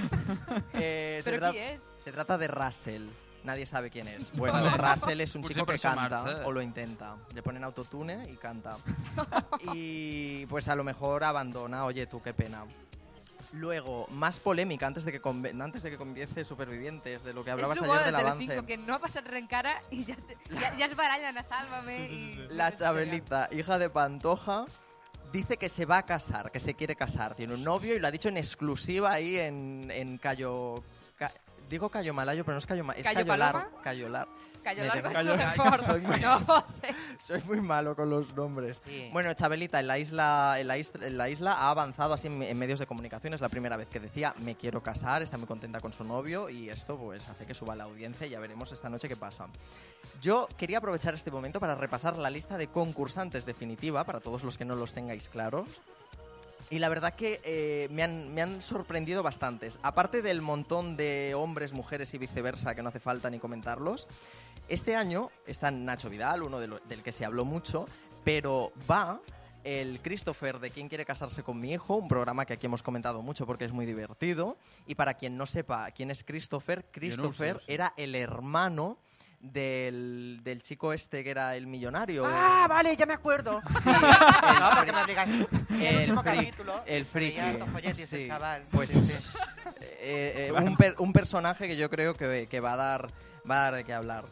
Eh, se, ¿Pero tra- quién es? se trata de Russell. Nadie sabe quién es. *laughs* Bueno, Vale. Russell es un Pues chico que canta marcha. o lo intenta. Le ponen autotune y canta. *laughs* Y pues a lo mejor abandona. Oye, tú, qué pena. Luego, más polémica antes de que antes de que comience Supervivientes, de lo que hablabas ayer de del Telecinco, avance. que no ha passat res encara i ja, te- ja, ja es barallen a Sálvame Sí, sí, sí, i... sí. La Chabelita, hija de Pantoja, dice que se va a casar, que se quiere casar. Tiene un novio y lo ha dicho en exclusiva ahí en, en Cayo... Digo Cayo Malayo, pero no es Cayo Malayo, es ¿Cayo Cayo Lar. Paloma? Cayo largo es mejor. Soy muy- No sé. *laughs* Soy muy malo con los nombres. Sí. Bueno, Chabelita en la isla, en la isla, en la isla ha avanzado así en, en medios de comunicación. Es la primera vez que decía me quiero casar, está muy contenta con su novio y esto pues hace que suba la audiencia y ya veremos esta noche qué pasa. Yo quería aprovechar este momento para repasar la lista de concursantes definitiva para todos los que no los tengáis claros. Y la verdad que eh, me, han, me han sorprendido bastantes. Aparte del montón de hombres, mujeres y viceversa que no hace falta ni comentarlos, este año está Nacho Vidal, uno de lo- del que se habló mucho, pero va el Christopher de Quién quiere casarse con mi hijo, un programa que aquí hemos comentado mucho porque es muy divertido. Y para quien no sepa quién es Christopher, Christopher sé. era el hermano del, del chico este que era el millonario. Ah, vale, ya me acuerdo. *laughs* Sí, no, porque me digas. El, el último capítulo. el friki, sí. el chaval. Pues Sí, sí. eh, eh, un, per- un personaje que yo creo que, que va, a dar, va a dar de qué hablar.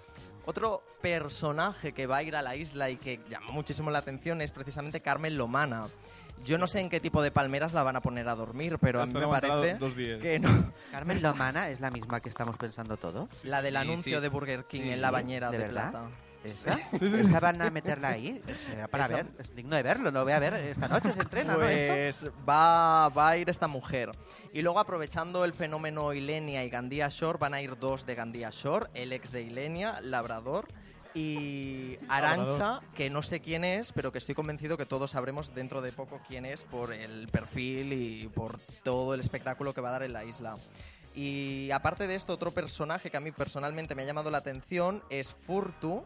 Otro personaje que va a ir a la isla y que llama muchísimo la atención es precisamente Carmen Lomana. Yo no sé en qué tipo de palmeras la van a poner a dormir, pero a mí me parece dos días. que no. Carmen *laughs* Lomana es la misma que estamos pensando todos. La del Sí, anuncio sí. de Burger King Sí, en sí. la bañera ¿De de, verdad? plata. ¿Esa? Sí, sí, ¿Esa van a meterla ahí? *laughs* Será para Esa- ver. Es digno de verlo. Lo voy a ver esta noche. Se entrena, ¿no? Pues va, va a ir esta mujer. Y luego aprovechando el fenómeno Ilenia y Gandía Shore, van a ir dos de Gandía Shore, el ex de Ilenia, Labrador, y Arancha, que no sé quién es, pero que estoy convencido que todos sabremos dentro de poco quién es por el perfil y por todo el espectáculo que va a dar en la isla. Y aparte de esto, otro personaje que a mí personalmente me ha llamado la atención es Furtu,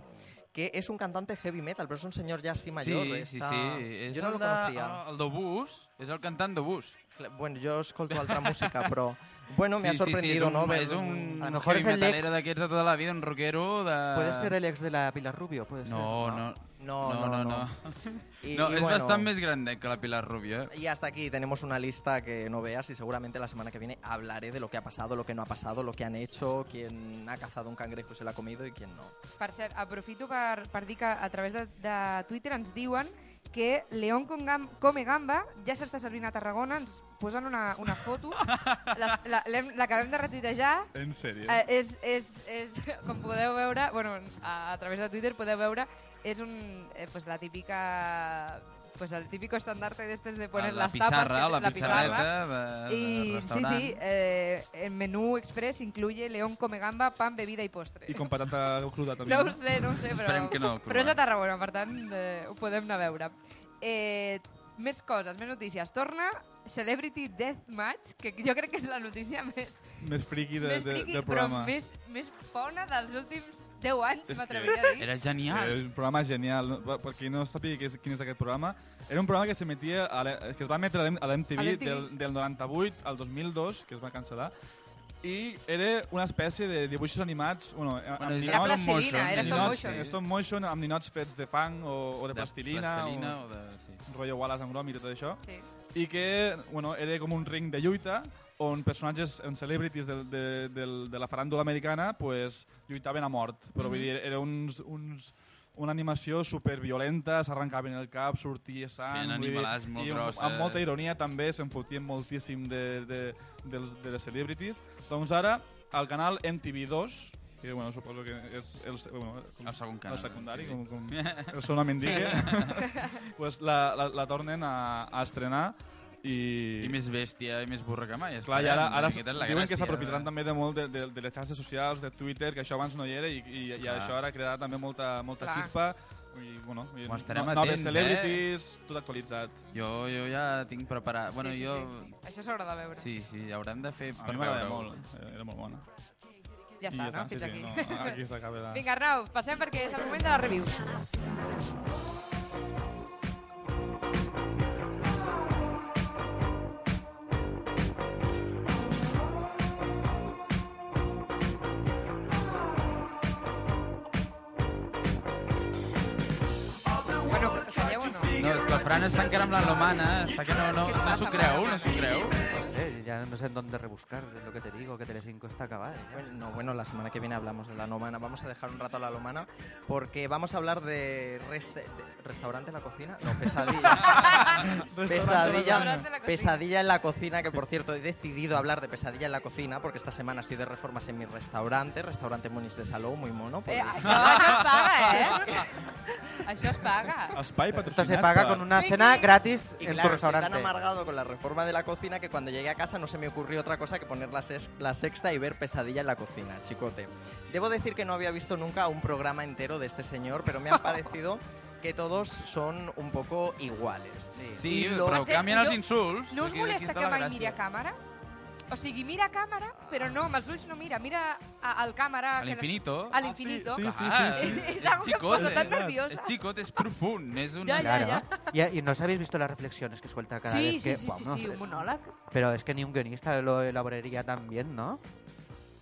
que es un cantante heavy metal, pero es un señor ya así mayor. sí, sí, está- sí. És Yo no el lo de- conocía. El de Bus, és el cantant Bueno, yo escolto altra música, *laughs* pero bueno, me ha Sí, sí, sí, sorprendido, és un, ¿no? Un, A lo mejor es el ex- de tota la vida, un rockero de... Puede ser el ex de la Pilar Rubio. Puede ser. No, no, No, no, no. no. Y, No, y és bueno, bastant més grandet que la Pilar Rubio, eh? Y hasta aquí tenemos una lista que no veas y seguramente la semana que viene hablaré de lo que ha pasado, lo que no ha pasado, lo que han hecho, quién ha cazado un cangrejo y se lo ha comido y quién no. Per cert, aprofito per, per dir que a través de, de Twitter ens diuen que León Come Gamba ja s'està servint a Tarragona, ens posen una, una foto, la- la- l'hem- l'acabem de retuitejar, En sèrio? eh, és, és, és, com podeu veure, bueno, a, a través de Twitter podeu veure, és un, eh, pues la típica pues el típico estandarte de estos de poner la las tapas pissarra, que- la, la de y sí, sí, eh, el menú express incluye león come gamba, pan, bebida i postre. I com patata cruda també. No ho sé, no ho sé, però, Esperem que no, però és a. Tarragona, per tant eh, ho podem anar a veure. Eh, més coses, més notícies. Torna Celebrity Deathmatch, que jo crec que és la notícia més, Més friki de, més de, friqui, del però programa. més, més fona dels últims 10 anys, m'atreviria a dir. Era genial. Eh, un programa genial. No? Per- qui no sàpiga què és, quin és aquest programa, era un programa que s'emetia a l'E- que es va emetre a l'M- a l'MTV del, del 98 al 2002, que es va cancel·lar, i era una espècie de dibuixos animats... Bueno, Bueno, amb Era plastilina, era stop motion. Stop motion, amb ninots fets de fang o, o de, plastilina, plastilina o, o de... Sí. rotllo Wallace and Gromit i tot això. Sí. I que bueno, era com un ring de lluita on personatges, on celebrities de, de, de, de la faràndula americana pues, lluitaven a mort. Però vull Mhm. dir, era uns, uns, una animació superviolenta, s'arrencaven el cap, sortia sang... Feien vull dir, animalats molt i amb- grosses. Amb molta ironia també, se'n fotien moltíssim de, de, de, de les celebrities. Doncs ara, al canal MTV2, que bueno, suposo que és el, bueno, com, El segon canal. el secundari, com, com el seu nom indica, *laughs* pues la, la, la tornen a, a estrenar i, I més bèstia i més burra que mai. Clar, i ara, ara diuen que s'aprofitaran eh? també de molt de, de, de les xarxes socials, de Twitter, que això abans no hi era, i, i, i Clar. això ara crearà també molta, molta Clar. xispa. I, bueno, i, Ho estarem noves atents, eh? celebrities, tot actualitzat. Jo, jo ja tinc preparat... Bueno, sí, sí, jo... sí. Això s'haurà de veure. Sí, sí, haurem de fer A per mi m'agrada molt, eh, era molt bona. Ja està, no? sí, Fins sí, aquí. no, aquí s'acaba la... *laughs* Vinga, Arnau, passem perquè és el moment de la review. O no? No, és que el Fran està encara amb la romana, està que no, no, no s'ho creu, no s'ho creu. No sé, ja ya no sé en dónde rebuscar, es lo que te digo, que Telecinco está acabada. ya. Bueno, no, bueno, la semana que viene hablamos de la Lomana. Vamos a dejar un rato a la Lomana porque vamos a hablar de, restaurante en la cocina. No, pesadilla. *laughs* pesadilla, Restaurante en la cocina. pesadilla en la cocina, que por cierto he decidido hablar de pesadilla en la cocina porque esta semana estoy de reformas en mi restaurante, restaurante Monis de Salou, muy mono. Eh, podéis- això, això es paga, eh? Paga. Espai Esto se paga con una cena gratis Y en tu claro, estoy tan restaurante. amargado con la reforma de la cocina que cuando llegué a casa no se me ocurrió otra cosa que poner la, ses- la sexta y ver pesadilla en la cocina, chicote. Debo decir que no había visto nunca un programa entero de este señor, pero me ha *laughs* parecido que todos son un poco iguales. Sí, I lo- però canvien els insults. No us Aquí- aquí molesta està que la mai gràcia. miri a càmera? O sigui, mira a càmera, però no, amb els ulls no mira. Mira a- al càmera... A que- l'infinito. A l'infinito. sí, sí, sí, sí. *laughs* És algo que em xicot, posa tan nerviosa. És xicot, és profund. És una... Ja, ja, Claro. ja. Y, y nos habéis visto las reflexiones que suelta cada Sí, vez sí, que... sí, sí, no sí, un monòleg. Pero es que ni un guionista lo elaboraría tan bien, ¿no?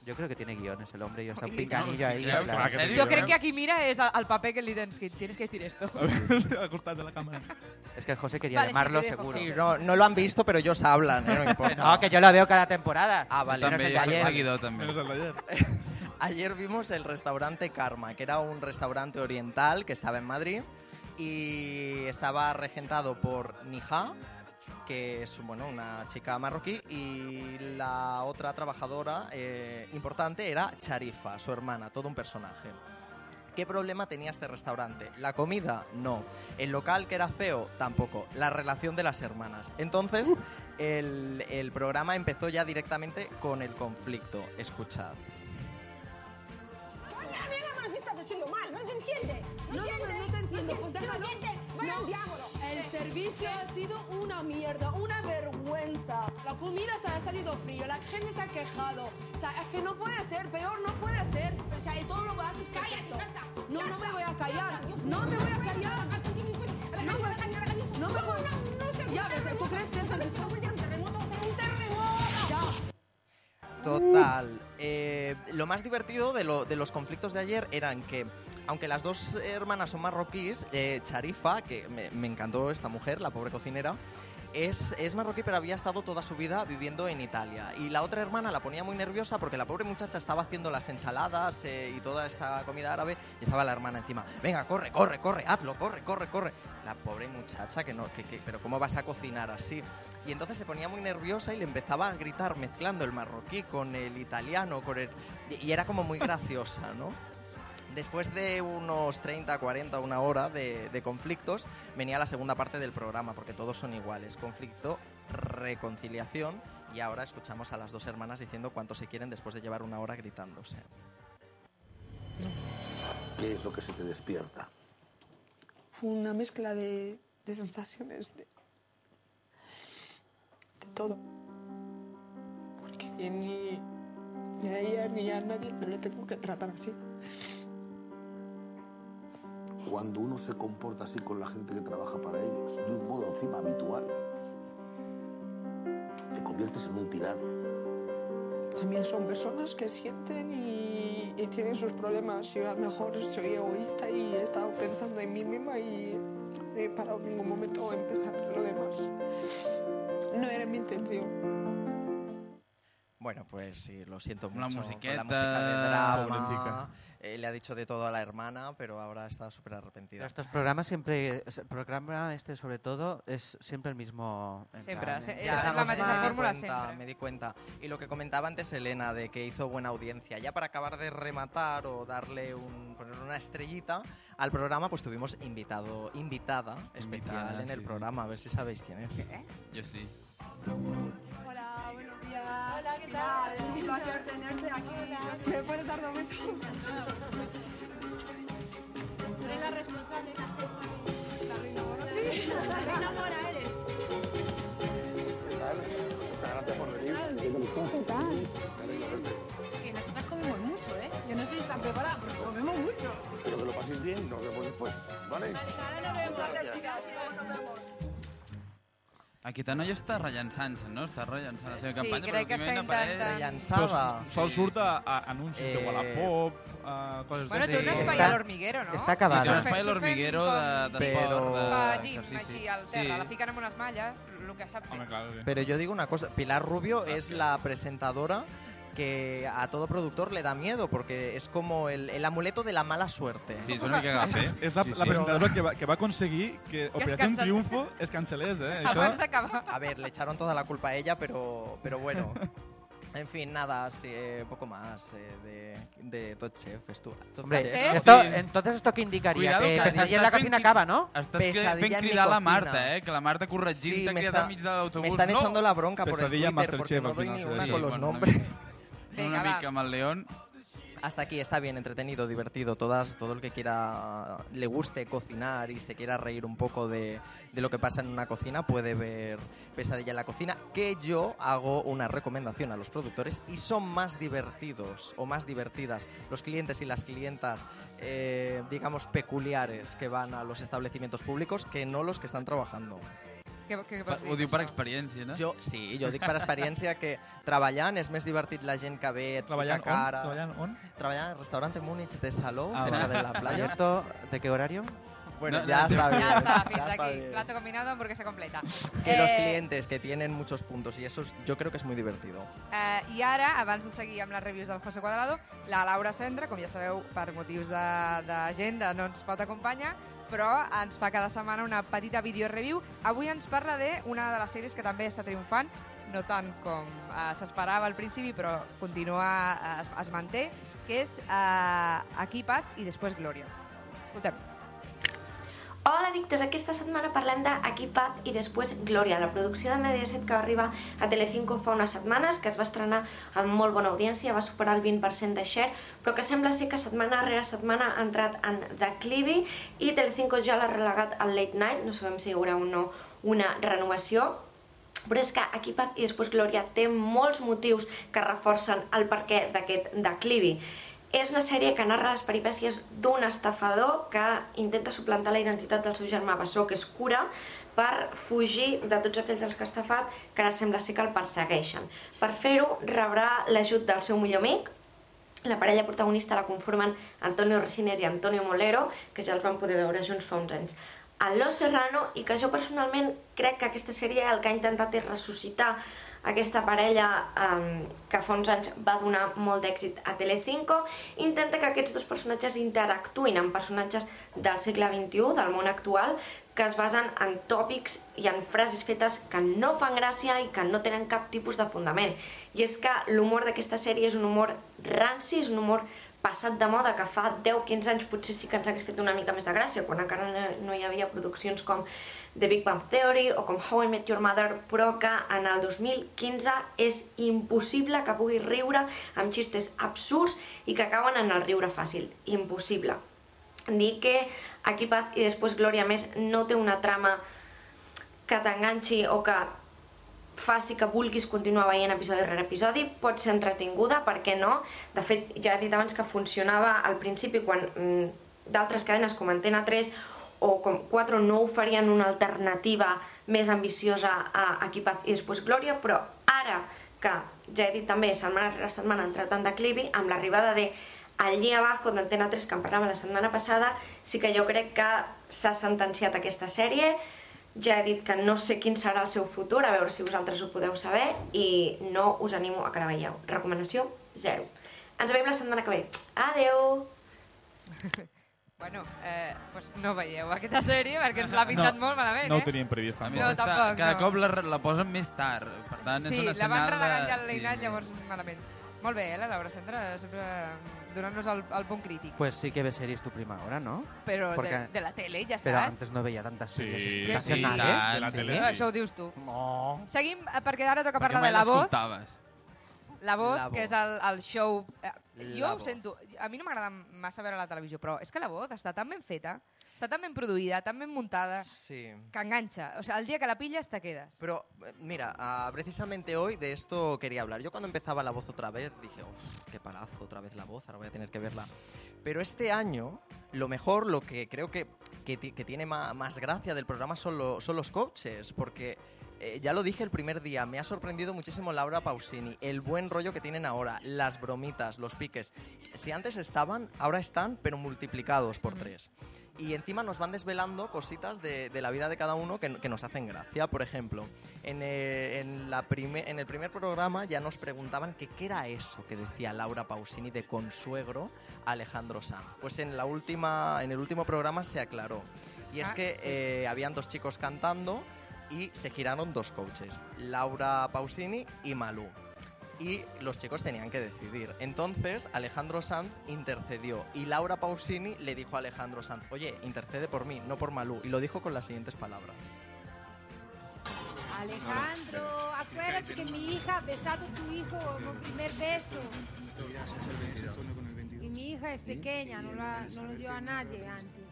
Yo creo que tiene guiones el hombre y está *laughs* un no, ahí. en plan-? Jo crec que aquí mira és el, paper que li tens que tienes que decir esto. *laughs* al de la càmera. Es que el José quería Vale, sí, llamarlo te dejo. seguro. Sí, no, no lo han visto, pero ellos hablan, ¿eh? no importa. No, que yo la veo cada temporada. Ah, vale. També, jo soc ayer. seguidor, també. Menos el d'ayer. *laughs* Ayer vimos el restaurante Karma, que era un restaurante oriental que estaba en Madrid y estaba regentado por Nija, que es bueno, una chica marroquí, y la otra trabajadora eh, importante era Charifa, su hermana, todo un personaje. ¿Qué problema tenía este restaurante? ¿La comida? No. ¿El local que era feo? Tampoco. La relación de las hermanas. Entonces, el, el programa empezó ya directamente con el conflicto. Escuchad. Mira, me estás haciendo mal, no entiende. No, no, no te entiendo, pues no. El servicio ha sido una mierda, una vergüenza. La comida se ha salido frío, la gente se ha quejado. O sea, es que no puede ser, peor no puede ser. O sea, y todo lo que haces Cállate, ya está. No, no me voy a callar. No me voy a callar. No me, no me voy. No, no se Ya ves, ¿tú crees que eso es es un terremoto? Va a ser un terremoto. Ya. Total. Eh, lo más divertido de, lo- de los conflictos de ayer eran que, aunque las dos hermanas son marroquíes, eh, Charifa, que me, encantó esta mujer, la pobre cocinera, es, es marroquí pero había estado toda su vida viviendo en Italia. Y la otra hermana la ponía muy nerviosa porque la pobre muchacha estaba haciendo las ensaladas eh, y toda esta comida árabe y estaba la hermana encima. Venga, corre, corre, corre, hazlo, corre, corre, corre. La pobre muchacha que no, que, que- pero ¿cómo vas a cocinar así? Y entonces se ponía muy nerviosa y le empezaba a gritar mezclando el marroquí con el italiano, con el... y era como muy graciosa, ¿no? Después de unos 30, 40, una hora de, de conflictos, venía la segunda parte del programa, porque todos son iguales. Conflicto, reconciliación, y ahora escuchamos a las dos hermanas diciendo cuánto se quieren después de llevar una hora gritándose. ¿Qué es lo que se te despierta? una mezcla de, de sensaciones de, de todo. Porque ni, ni a ella ni a nadie me le tengo que tratar así. Cuando uno se comporta así con la gente que trabaja para ellos, de un modo encima habitual, te conviertes en un tirano. También son personas que sienten y, y tienen sus problemas. Yo a lo mejor soy egoísta y he estado pensando en mí misma y no he parado en ningún momento a empezar lo demás. No era mi intención. Bueno, pues sí, lo siento La mucho. musiqueta, Con la música de drama. Eh, le ha dicho de todo a la hermana, pero ahora está súper arrepentida. Estos programas siempre, el programa este sobre todo, es siempre el mismo. Siempre, plan, se- eh, es Ya, la di fórmula. Me di cuenta. Y lo que comentaba antes Elena, de que hizo buena audiencia. Ya para acabar de rematar o darle un, poner una estrellita al programa, pues tuvimos invitado, invitada especial Invitada, en el sí, sí. programa. A ver si sabéis quién es. Jo sí. Hola, buenos días. Hola, ¿qué tal? Un placer tenerte aquí. ¿Me puedes dar dos besos? Tú eres la responsable. La reina mora. Sí, la reina mora eres. ¿Qué tal? Muchas gracias por venir. ¿Qué tal? Que nosotras comemos mucho, ¿eh? Yo no sé si están preparadas, pero comemos mucho. Pero que lo paséis bien nos vemos después, ¿vale? Ahora nos vemos. Gracias. Aquesta noia està rellançant-se, no? Està rellançant la seva Sí, campanya, crec que però està últimament apareix... intentant- Rellançada. Sol surt a, a anuncis Eh, de Wallapop, a coses Bueno, de... té un Sí, espai està- a l'hormiguero, no? està acabada. Sí, sí, un espai a l'hormiguero de- d'esport, Però- de- Fa gym, d'exercici. així, al terra. Sí. La fiquen amb unes malles, el que sap fer. Home, clar, sí. Pero yo digo una cosa, Pilar Rubio es la presentadora que a todo productor le da miedo porque es como el, el amuleto de la mala suerte. Sí, és una mica. És, és la, sí, la presentadora que va, que va aconseguir que Operación cancel- Triunfo es cancelés, eh? Això, Abans d'acabar. A ver, le echaron toda la culpa a ella, pero, pero bueno. *laughs* En fin, nada, sí, eh, poco más eh, de, de Top Chef. Estu Top Hombre, Chef. esto, Sí. entonces esto que indicaría Cuidado, que que Pesadilla en la estás cocina acaba, ¿no? Pesadilla fent cridar la cocina. Marta, eh? Que la Marta corregint Sí, t'ha me cridat está- al mig de l'autobús. Me están no! echando la bronca por el Twitter porque no doy ni una Sí, con los nombres. Venga, Una va. mica amb el León. Hasta aquí está bien, entretenido, divertido. Todas, todo el que quiera, le guste cocinar y se quiera reír un poco de, de lo que pasa en una cocina, puede ver Pesadilla en la cocina, que yo hago una recomendación a los productores y son más divertidos o más divertidas los clientes y las clientas, eh, digamos, peculiares que van a los establecimientos públicos que no los que están trabajando. Què, què vols dir? ho diu per això? experiència, no? Jo, sí, jo dic per experiència que treballant és més divertit la gent que ve, et Treballant fica on? cares... Treballant on? Treballant al restaurante Múnich de Salou, Ah, cerca de la playa. ¿Abierto? ¿De qué horario? Bueno, No, ya no, está bien. Ja està, fins ya está aquí. bien. Plato combinado, hamburguesa completa. Que los Eh, clientes que tienen muchos puntos y eso es- yo creo que es muy divertido. Eh, I ara, abans de seguir amb les reviews del José Cuadrado, la Laura Cendra, com ja sabeu, per motius de- d'agenda no ens pot acompanyar, però ens fa cada setmana una petita videoreview. Avui ens parla d'una de les sèries que també està triomfant, no tant com eh, s'esperava al principi, però continua, eh, es, es manté, que és eh, Equipat i després Glòria. Escoltem. Hola, addictes! Aquesta setmana parlem d'Equipat i després Glòria, la producció de Mediaset que va arribar a Telecinco fa unes setmanes, que es va estrenar amb molt bona audiència, va superar el 20% de share, però que sembla ser que setmana rere setmana ha entrat en declivi i Telecinco ja l'ha relegat al late night, no sabem si hi haurà o no una renovació, però és que Equipat i després Glòria té molts motius que reforcen el perquè d'aquest declivi. És una sèrie que narra les peripècies d'un estafador que intenta suplantar la identitat del seu germà bessó, que és cura, per fugir de tots aquells als que ha estafat, que ara sembla ser que el persegueixen. Per fer-ho, rebrà l'ajut del seu millor amic, la parella protagonista la conformen Antonio Resines i Antonio Molero, que ja els vam poder veure junts fa uns anys. A Los Serrano, i que jo personalment crec que aquesta sèrie el que ha intentat és ressuscitar aquesta parella um, que fa uns anys va donar molt d'èxit a Telecinco, intenta que aquests dos personatges interactuïn amb personatges del segle XXI, del món actual, que es basen en tòpics i en frases fetes que no fan gràcia i que no tenen cap tipus de fundament. I és que l'humor d'aquesta sèrie és un humor ranci, és un humor passat de moda que fa 10-15 anys potser sí que ens hagués fet una mica més de gràcia, quan encara no, hi havia produccions com The Big Bang Theory o com How I Met Your Mother, però que en el 2015 és impossible que puguis riure amb xistes absurds i que acaben en el riure fàcil. Impossible. Dir que Equipat i després Glòria més no té una trama que t'enganxi o que faci que vulguis continuar veient episodi rere episodi, pot ser entretinguda, per què no? De fet, ja he dit abans que funcionava al principi quan mm, d'altres cadenes com Antena 3 o com 4 no oferien una alternativa més ambiciosa a Equipat i després Glòria, però ara que ja he dit també setmana rere setmana ha entrat en declivi, amb l'arribada de Allí abajo d'Antena 3 que en parlàvem la setmana passada, sí que jo crec que s'ha sentenciat aquesta sèrie, ja he dit que no sé quin serà el seu futur, a veure si vosaltres ho podeu saber, i no us animo a que la veieu. Recomanació, zero. Ens veiem la setmana que ve. Adeu! *laughs* Bueno, eh, pues no veieu aquesta sèrie perquè ens l'ha pintat molt malament, no eh? ho teníem previst, A tampoc. No, tampoc, cada no. cop la, la posen més tard. Per tant, Sí, és una la van senyal relegant de... ja al Leinat, llavors malament. Molt bé, eh, la Laura Centra, sempre donant-nos el, el punt crític. Pues sí que ves series tu prima hora, ¿no? Però de, Porque- de la tele, ja saps. antes no veía tantas Sí, series sí, nacionales. tant, de la Sí. tele, sí. Això ho dius tu. No. Seguim, eh, perquè ara toca parlar de La Voz. La Voz, La que és Voz. el, el show... Eh, jo La ho Voz. sento, a mi no m'agrada massa veure la televisió, però és que La Voz està tan ben feta, està tan ben produïda, tan ben muntada, Sí. que enganxa. O sea, el dia que la pilles te quedes. Pero, eh, mira, ah, precisamente hoy de esto quería hablar. Yo cuando empezaba La Voz otra vez dije, uff, qué palazo, otra vez La Voz, ahora voy a tener que verla. Pero este año, lo mejor, lo que creo que, que, ti- que tiene ma- más gracia del programa son, lo- son los coaches, porque Eh, ya lo dije el primer día, me ha sorprendido muchísimo Laura Pausini, el buen rollo que tienen ahora, las bromitas, los piques. Si antes estaban, ahora están, pero multiplicados por tres. Y encima nos van desvelando cositas de, de la vida de cada uno que, que nos hacen gracia. Por ejemplo, en, eh, en la prime- en el primer programa ya nos preguntaban que qué era eso que decía Laura Pausini de consuegro a Alejandro Sanz. Pues en, la última, en el último programa se aclaró. Y es Ah, que eh, habían dos chicos cantando y se giraron dos coaches, Laura Pausini y Malú. Y los chicos tenían que decidir. Entonces Alejandro Sanz intercedió y Laura Pausini le dijo a Alejandro Sanz, oye, intercede por mí, no por Malú. Y lo dijo con las siguientes palabras. Alejandro, acuérdate que mi hija ha besado a tu hijo como primer beso. Y mi hija es pequeña, no, la- no lo dio a nadie antes.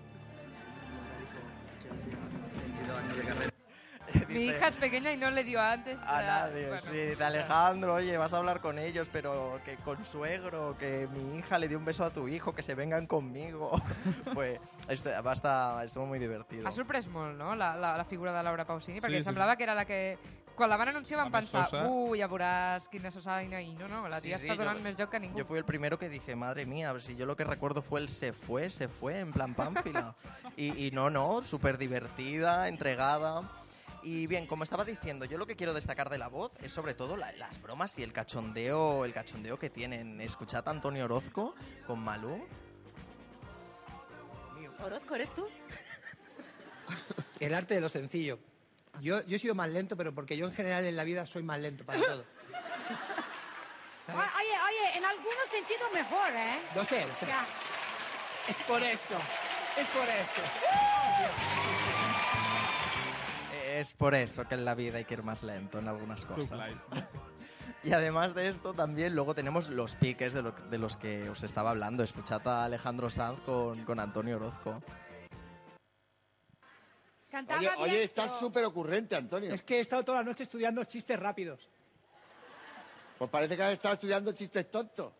*laughs* Mi hija es pequeña y no le dio antes. A la- nadie, bueno. sí, de Alejandro, oye, vas a hablar con ellos, pero que con suegro, que mi hija le dio un beso a tu hijo, que se vengan conmigo. *laughs* pues esto, basta, estuvo muy divertido. Ha sorprès molt, no?, la, la, la figura de Laura Pausini, perquè sí, semblava que era la que... Quan la van anunciar més pensar, sosa. uh, ja veuràs quina sosaina i no, no, la Sí, tia sí, està donant yo- més joc que ningú. Yo fui el primero que dije, madre mía, si yo lo que recuerdo fue el se fue, se fue, en plan pánfila. *laughs* y, y no, no, súper divertida, entregada. Y bien, como estaba diciendo, yo lo que quiero destacar de la voz es sobre todo la- las bromas y el cachondeo, el cachondeo que tienen. Escuchad a Antonio Orozco con Malú. ¿Orozco eres tú? *laughs* El arte de lo sencillo. Yo, yo he sido más lento, pero porque yo en general en la vida soy más lento para todo. *laughs* Oye, oye, en algunos sentidos mejor, ¿eh? Lo sé, lo sé. Ya. Es por eso. Es por eso. Es por eso que en la vida hay que ir más lento en algunas cosas. *laughs* Y además de esto, también luego tenemos los piques de, lo- de los que os estaba hablando. Escuchad a Alejandro Sanz con, con Antonio Orozco. Cantaba Oye, bien, estás pero- súper ocurrente, Antonio. Es que he estado toda la noche estudiando chistes rápidos. Pues parece que has estado estudiando chistes tontos.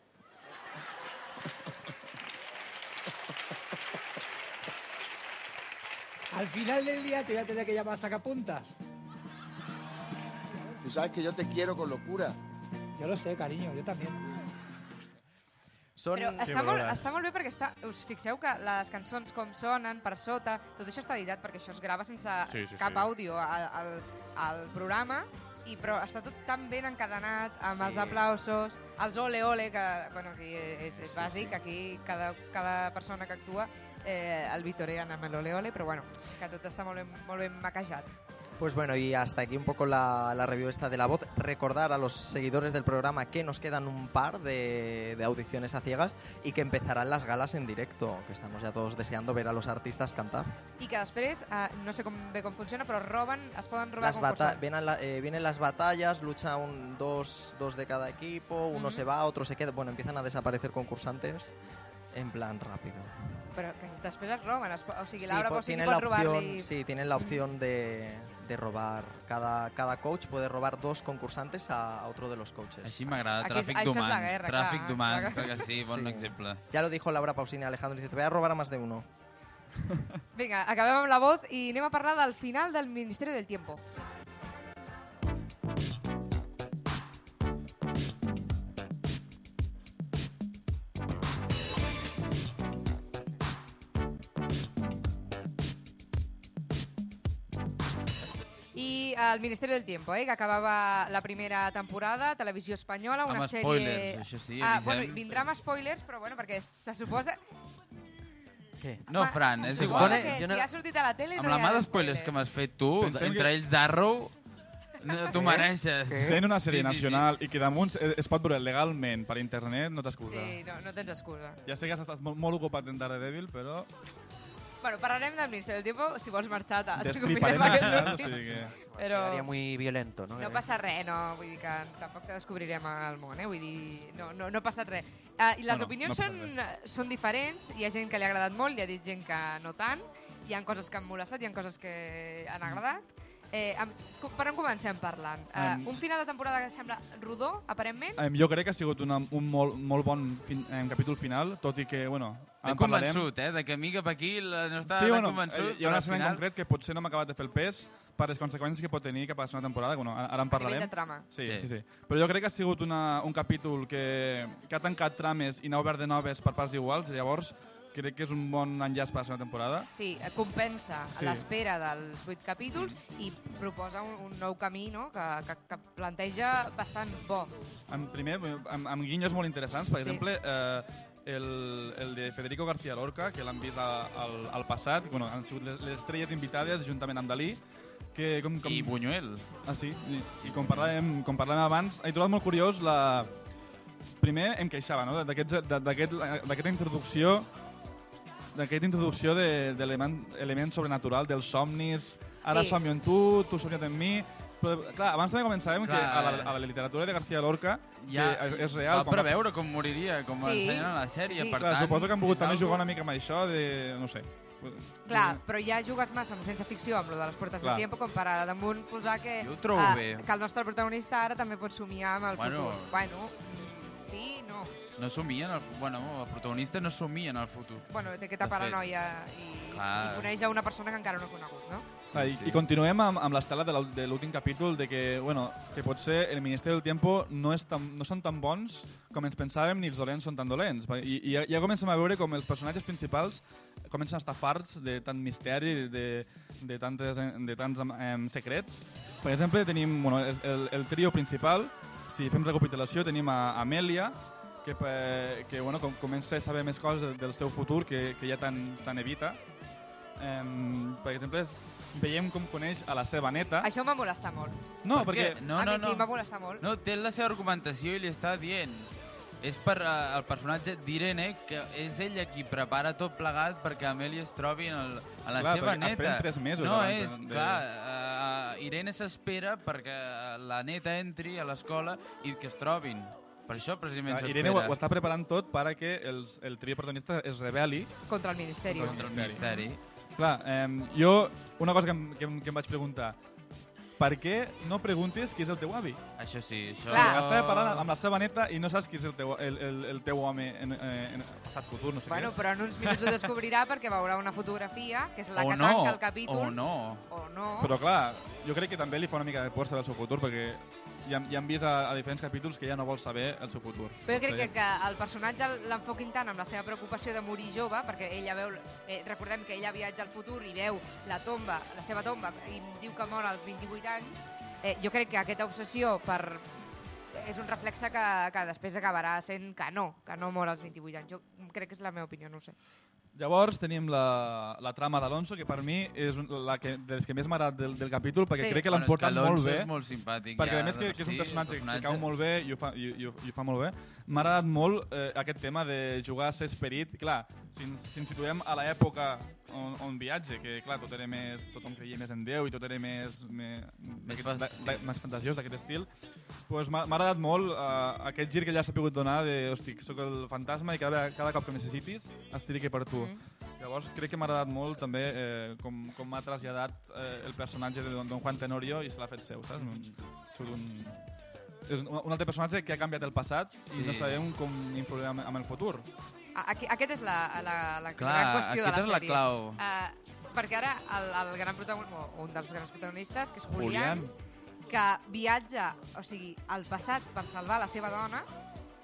Al final del día te voy a tener que llamar a sacapuntas. Tú sabes que yo te quiero con locura. Yo lo sé, cariño, yo también. Són... Però està molt, està molt bé perquè està, us fixeu que les cançons com sonen per sota, tot això està editat perquè això es grava sense Sí, sí, cap sí. àudio al, al, al programa, i però està tot tan ben encadenat amb Sí. els aplausos, els ole ole, que, bueno, aquí és, és Sí, bàsic, sí. aquí cada, cada persona que actua eh, el vitorean amb l'ole ole, però bueno, que tot està molt ben, molt ben maquejat. Pues bueno, y hasta aquí un poco la, la review esta de la voz. Recordar a los seguidores del programa que nos quedan un par de, de audiciones a ciegas y que empezarán las galas en directo, que estamos ya todos deseando ver a los artistas cantar. I que després, eh, no sé bé com funciona, però roben, es poden robar Las vienen, la- eh, vienen las batallas, lucha un, dos, dos de cada equipo, uno Ujú. se va, otro se queda. Bueno, empiezan a desaparecer concursantes en plan rápido. Però que després es roben, es, o sigui, Sí, Laura Pausini tienen la pot opción, robar-li... sí, tienen la opción de, de robar. Cada, cada coach puede robar dos concursantes a, a otro de los coaches. Així m'agrada, tràfic d'humans. Tràfic d'humans, que sí, bon Sí. exemple. Ya lo dijo Laura Pausini Alejandro, dice, te voy a robar a más de uno. Vinga, acabem amb la voz i anem a parlar del final del Ministeri del Tiempo. I el Ministeri del Tiempo, eh, que acabava la primera temporada, televisió espanyola, una Amb sèrie... spoilers, això sí, ah, bueno, vindrà amb spoilers, però bueno, perquè se suposa... Què? No, Fran, és se igual. suposa que si ha sortit a la tele Amb no la mà d'espoilers que m'has fet tu, Pensem entre que- ells Darrow, no, tu mereixes. Sent una sèrie Sí, sí, sí. nacional i que damunt es, es pot veure legalment per internet, no t'excusa. Sí, no, no tens excusa. Ja sé que has estat molt, molt ocupat en Daredevil, però Bueno, parlarem del Ministeri del Tiempo si vols marxar. destriparem t'ocupem el aquest final, o sigui que... Però Sería muy violento, ¿no? no passa res, no, vull dir que tampoc te descobrirem el món, eh? Vull dir, no, no, no ha passat res. Uh, I les No, no, opinions no són, són diferents, hi ha gent que li ha agradat molt, hi ha dit gent que no tant, hi ha coses que han molestat, hi ha coses que han agradat, Eh, amb, per on comencem parlant? Eh, Em- un final de temporada que sembla rodó, aparentment. Em, jo crec que ha sigut una, un molt, molt bon fin, em, capítol final, tot i que, bueno, M'he en parlarem. convençut, eh, de que mi cap aquí la- no està Sí, tan bueno, convençut. eh, hi ha una escena al en final- concret que potser no m'ha acabat de fer el pes per les conseqüències que pot tenir cap a la segona temporada, bueno, ara, ara en parlarem. de trama. Sí, Sí. sí, sí. Però jo crec que ha sigut una, un capítol que, que ha tancat trames i n'ha obert de noves per parts iguals, llavors crec que és un bon enllaç per la segona temporada. Sí, compensa Sí. l'espera dels vuit capítols i proposa un, un nou camí no? que, que, que planteja bastant bo. En primer, amb, amb guinyos molt interessants, per Sí. exemple, eh, el, el de Federico García Lorca, que l'han vist a, al, al passat, bueno, han sigut les, les estrelles invitades juntament amb Dalí, que com, com... I Buñuel. Ah, sí? I, i com, parlàvem, com parlàvem abans, he trobat molt curiós la... Primer em queixava, no?, d'aquests- de- d'aquest- d'aquesta introducció d'aquesta introducció de- d'element element sobrenatural, dels somnis, ara Sí. somio en tu, tu somnia't en mi... Però, clar, abans també començàvem que Clar, a la, eh. a la literatura de García Lorca Ja, que és real. va preveure com moriria, com Sí. ensenyen a la sèrie. Sí. Per Clar, tant, suposo que han volgut és també algo- jugar una mica amb això de... no sé. Clar, però ja jugues massa amb ciència ficció, amb lo de les portes Clar. del tiempo, com per a damunt posar que, Jo ho trobo eh, bé. que el nostre protagonista ara també pot somiar amb el Bueno. futur. Bueno, sí, no. No somia en el... Bueno, el protagonista no somia en el futur. Bueno, té aquesta De fet. paranoia i, Clar. i coneix a una persona que encara no ha conegut, no? Ah, i, I continuem amb, amb l'estela de l'ú- de l'últim capítol de que, bueno, que potser el Ministeri del Tiempo no, és tan, no són tan bons com ens pensàvem ni els dolents són tan dolents. I, i ja, ja comencem a veure com els personatges principals comencen a estar farts de tant misteri, de, de, tantes, de tants em, secrets. Per exemple, tenim bueno, el, el, el trio principal, si fem recapitulació, tenim a Amèlia, que, pe- que bueno, com, comença a saber més coses del, seu futur que, que ja tan, tan evita. Um, per exemple, veiem com coneix a la seva neta. Això m'ha molestat molt. No, Per perquè... què? No, a no, mi sí, no. m'ha molestat molt. No, té la seva argumentació i li està dient és per uh, el personatge d'Irene, que és ella qui prepara tot plegat perquè Amèlia es trobi en, el, en la Clar, seva perquè neta. esperen tres mesos no, abans és, de- clar, uh, Irene s'espera perquè la neta entri a l'escola i que es trobin. Per això precisament Clar, s'espera. Irene ho, ho està preparant tot para que els, el trio protagonista es rebel·li Contra el Ministeri. Contra el Ministeri. Clar, eh, jo, una cosa que em, que, em, que em vaig preguntar, per què no preguntes qui és el teu avi? Això sí, això... Clar. Estava parlant amb la seva neta i no saps qui és el teu, el, el, el teu home en, eh, en passat futur, no sé Bueno, què. però en uns minuts ho descobrirà perquè veurà una fotografia, que és la O que no, tanca el capítol. o no. O no. Però clar, jo crec que també li fa una mica de por saber el seu futur, perquè ja, ja hem vist a, a diferents capítols que ella no vol saber el seu futur. Però jo crec que, que el personatge l'enfoquin tant amb la seva preocupació de morir jove, perquè ella veu, eh, recordem que ella viatja al futur i veu la tomba, la seva tomba, i diu que mor als 28 anys, eh, jo crec que aquesta obsessió per és un reflexe que, que després acabarà sent que no, que no mor als 28 anys. Jo crec que és la meva opinió, no sé. Llavors tenim la, la trama d'Alonso, que per mi és un- la que, de les que més m'ha agradat del, del capítol, perquè Sí. crec que l'han Bueno, és portat Alonso molt bé. és molt simpàtic, Perquè ja, a més que, que és un personatge, que cau molt bé i ho fa, i, i, ho- i ho fa molt bé, m'ha agradat molt eh, aquest tema de jugar a ser esperit. Clar, si ens, si ens situem a l'època on, on viatge, que clar, tot era més, tothom creia més en Déu i tot era més, més, Més fas- de- de- més fantasiós d'aquest estil, pues m'ha agradat molt eh, aquest gir que ella s'ha pogut donar de, hosti, sóc el fantasma i cada, cada cop que necessitis estic aquí per tu. Mm. Llavors crec que m'ha agradat molt també eh, com, com m'ha traslladat eh, el personatge de Don, Juan Tenorio i se l'ha fet seu, saps? Ha sigut un, és un, un altre personatge que ha canviat el passat i Sí. no sabem com influirà amb el futur. A- Aquí, aquest és la, la, la Clar, gran qüestió de la aquesta és la sèrie. clau. Uh, perquè ara el, el gran protagonista, o un dels grans protagonistes, que és Julián, Julián. que viatja, o sigui, al passat per salvar la seva dona,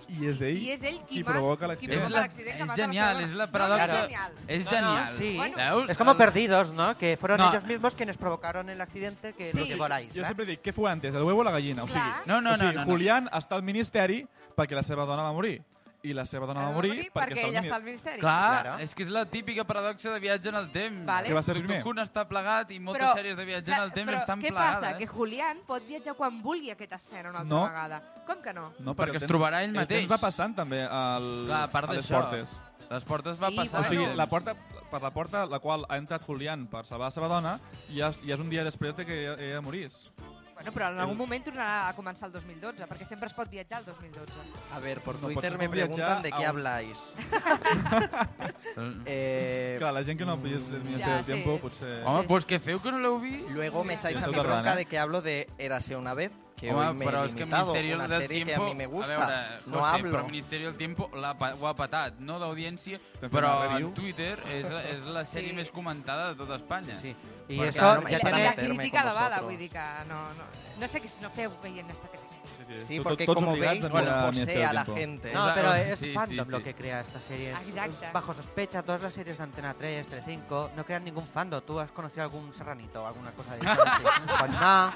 I és ell, i és ell qui, qui provoca l'accident. És la- que és genial, és la No, paradoxa. no, és genial. És No, no, genial. sí. Bueno. Veus? Es como El- perdidos, ¿no? Que fueron No. ellos mismos quienes provocaron el accidente que Sí. a la isla. Jo sempre dic, què fue antes, el huevo o la gallina? O sigui. No, no, o sigui no, no, no. Julián està al ministeri perquè la seva dona va morir. I la seva dona va de morir, perquè, perquè ella està al ministeri. Clar, Claro. és que és la típica paradoxa de viatge en el temps. Vale. Què va ser primer? Kun està plegat i moltes Però, sèries de viatge en el temps però estan què plegades. passa? Que Julián pot viatjar quan vulgui a aquesta escena una altra No. vegada. Com que no? No, Perquè el es trobarà ell El mateix. temps va passant també al, Clar, a part a les portes. Les portes va Sí, passar. O bueno. sigui, la porta, per la porta la qual ha entrat Julián per salvar la seva dona ja és, ja és un dia després de que ella, ella morís. Per Bueno, però en algun moment tornarà a començar el 2012, perquè sempre es pot viatjar el 2012. A ver, por No, Twitter pots me viatjar preguntan de a qué un- habláis. *laughs* eh, Clar, la gent que no pilles el Ministeri Ja, del Tiempo, sí. potser... Home, doncs què feu que no l'heu vist? Luego me echáis a mi bronca tardando, ¿eh? de que hablo de Érase una vez, que Home, hoy me però he és que limitado, Ministerio una del serie Tiempo... que a mí me gusta. A veure, no José, hablo. però Ministerio del Tiempo pa- ho ha patat, no d'audiència, però en Twitter és, la- és la sèrie Sí. més comentada de tota Espanya. Sí. I això no ja I la, crítica elevada, vosotros. vull dir que no, no, no sé què no feu veient esta que sé. Sí, Tot- tots obligats veis, a mirar Ministerio posee a la Tiempo. gente. No, pero es sí, fandom sí, lo sí. que crea esta serie. Exacte. Bajo sospecha, todas las series de Antena 3, Telecinco, no crean ningún fandom. ¿Tú has conocido algún serranito o alguna cosa de eso? *laughs* pues no.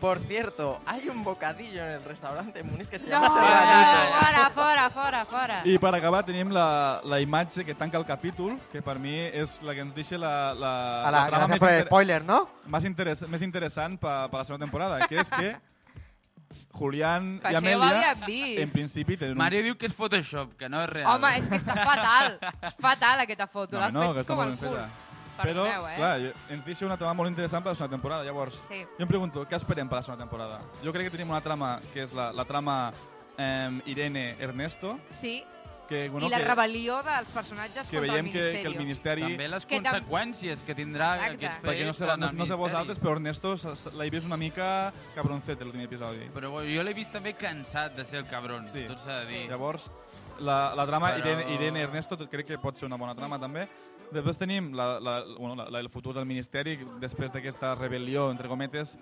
Por cierto, hay un bocadillo en el restaurante Muniz que se No, llama no, Serranito. fora, fora, fora, fora. I per acabar tenim la, la imatge que tanca el capítol, que per mi és la que ens deixa la, la, A la, trama gracias més, por el inter spoiler, ¿no? més, interess més interessant per, per la segona temporada, que és que *laughs* Julián i Amèlia, en principi, tenen un... Mario diu que és Photoshop, que no és real. Home, és que està fatal. És fatal aquesta foto. No, L'has no, fet com el cul. feta. Però, Perdoneu, eh? clar, ens deixa una trama molt interessant per la segona temporada. Llavors, Sí. jo em pregunto, què esperem per la segona temporada? Jo crec que tenim una trama que és la, la trama eh, Irene-Ernesto, Sí, que, bueno, i la que, rebel·lió dels personatges que contra el veiem que, Ministeri. que el Ministeri... També les Que tam- conseqüències que tindrà Exacte. aquests fets Perquè no sé, no, el no sé vosaltres, però Ernesto l'he vist una mica cabroncet l'últim episodi. Però bueno, jo l'he vist també cansat de ser el cabron, Sí. tot s'ha de dir. Llavors, la, la trama Però- Irene, Irene Ernesto crec que pot ser una bona trama també. Després tenim la, la, bueno, la, la, el futur del Ministeri, després d'aquesta rebel·lió, entre cometes,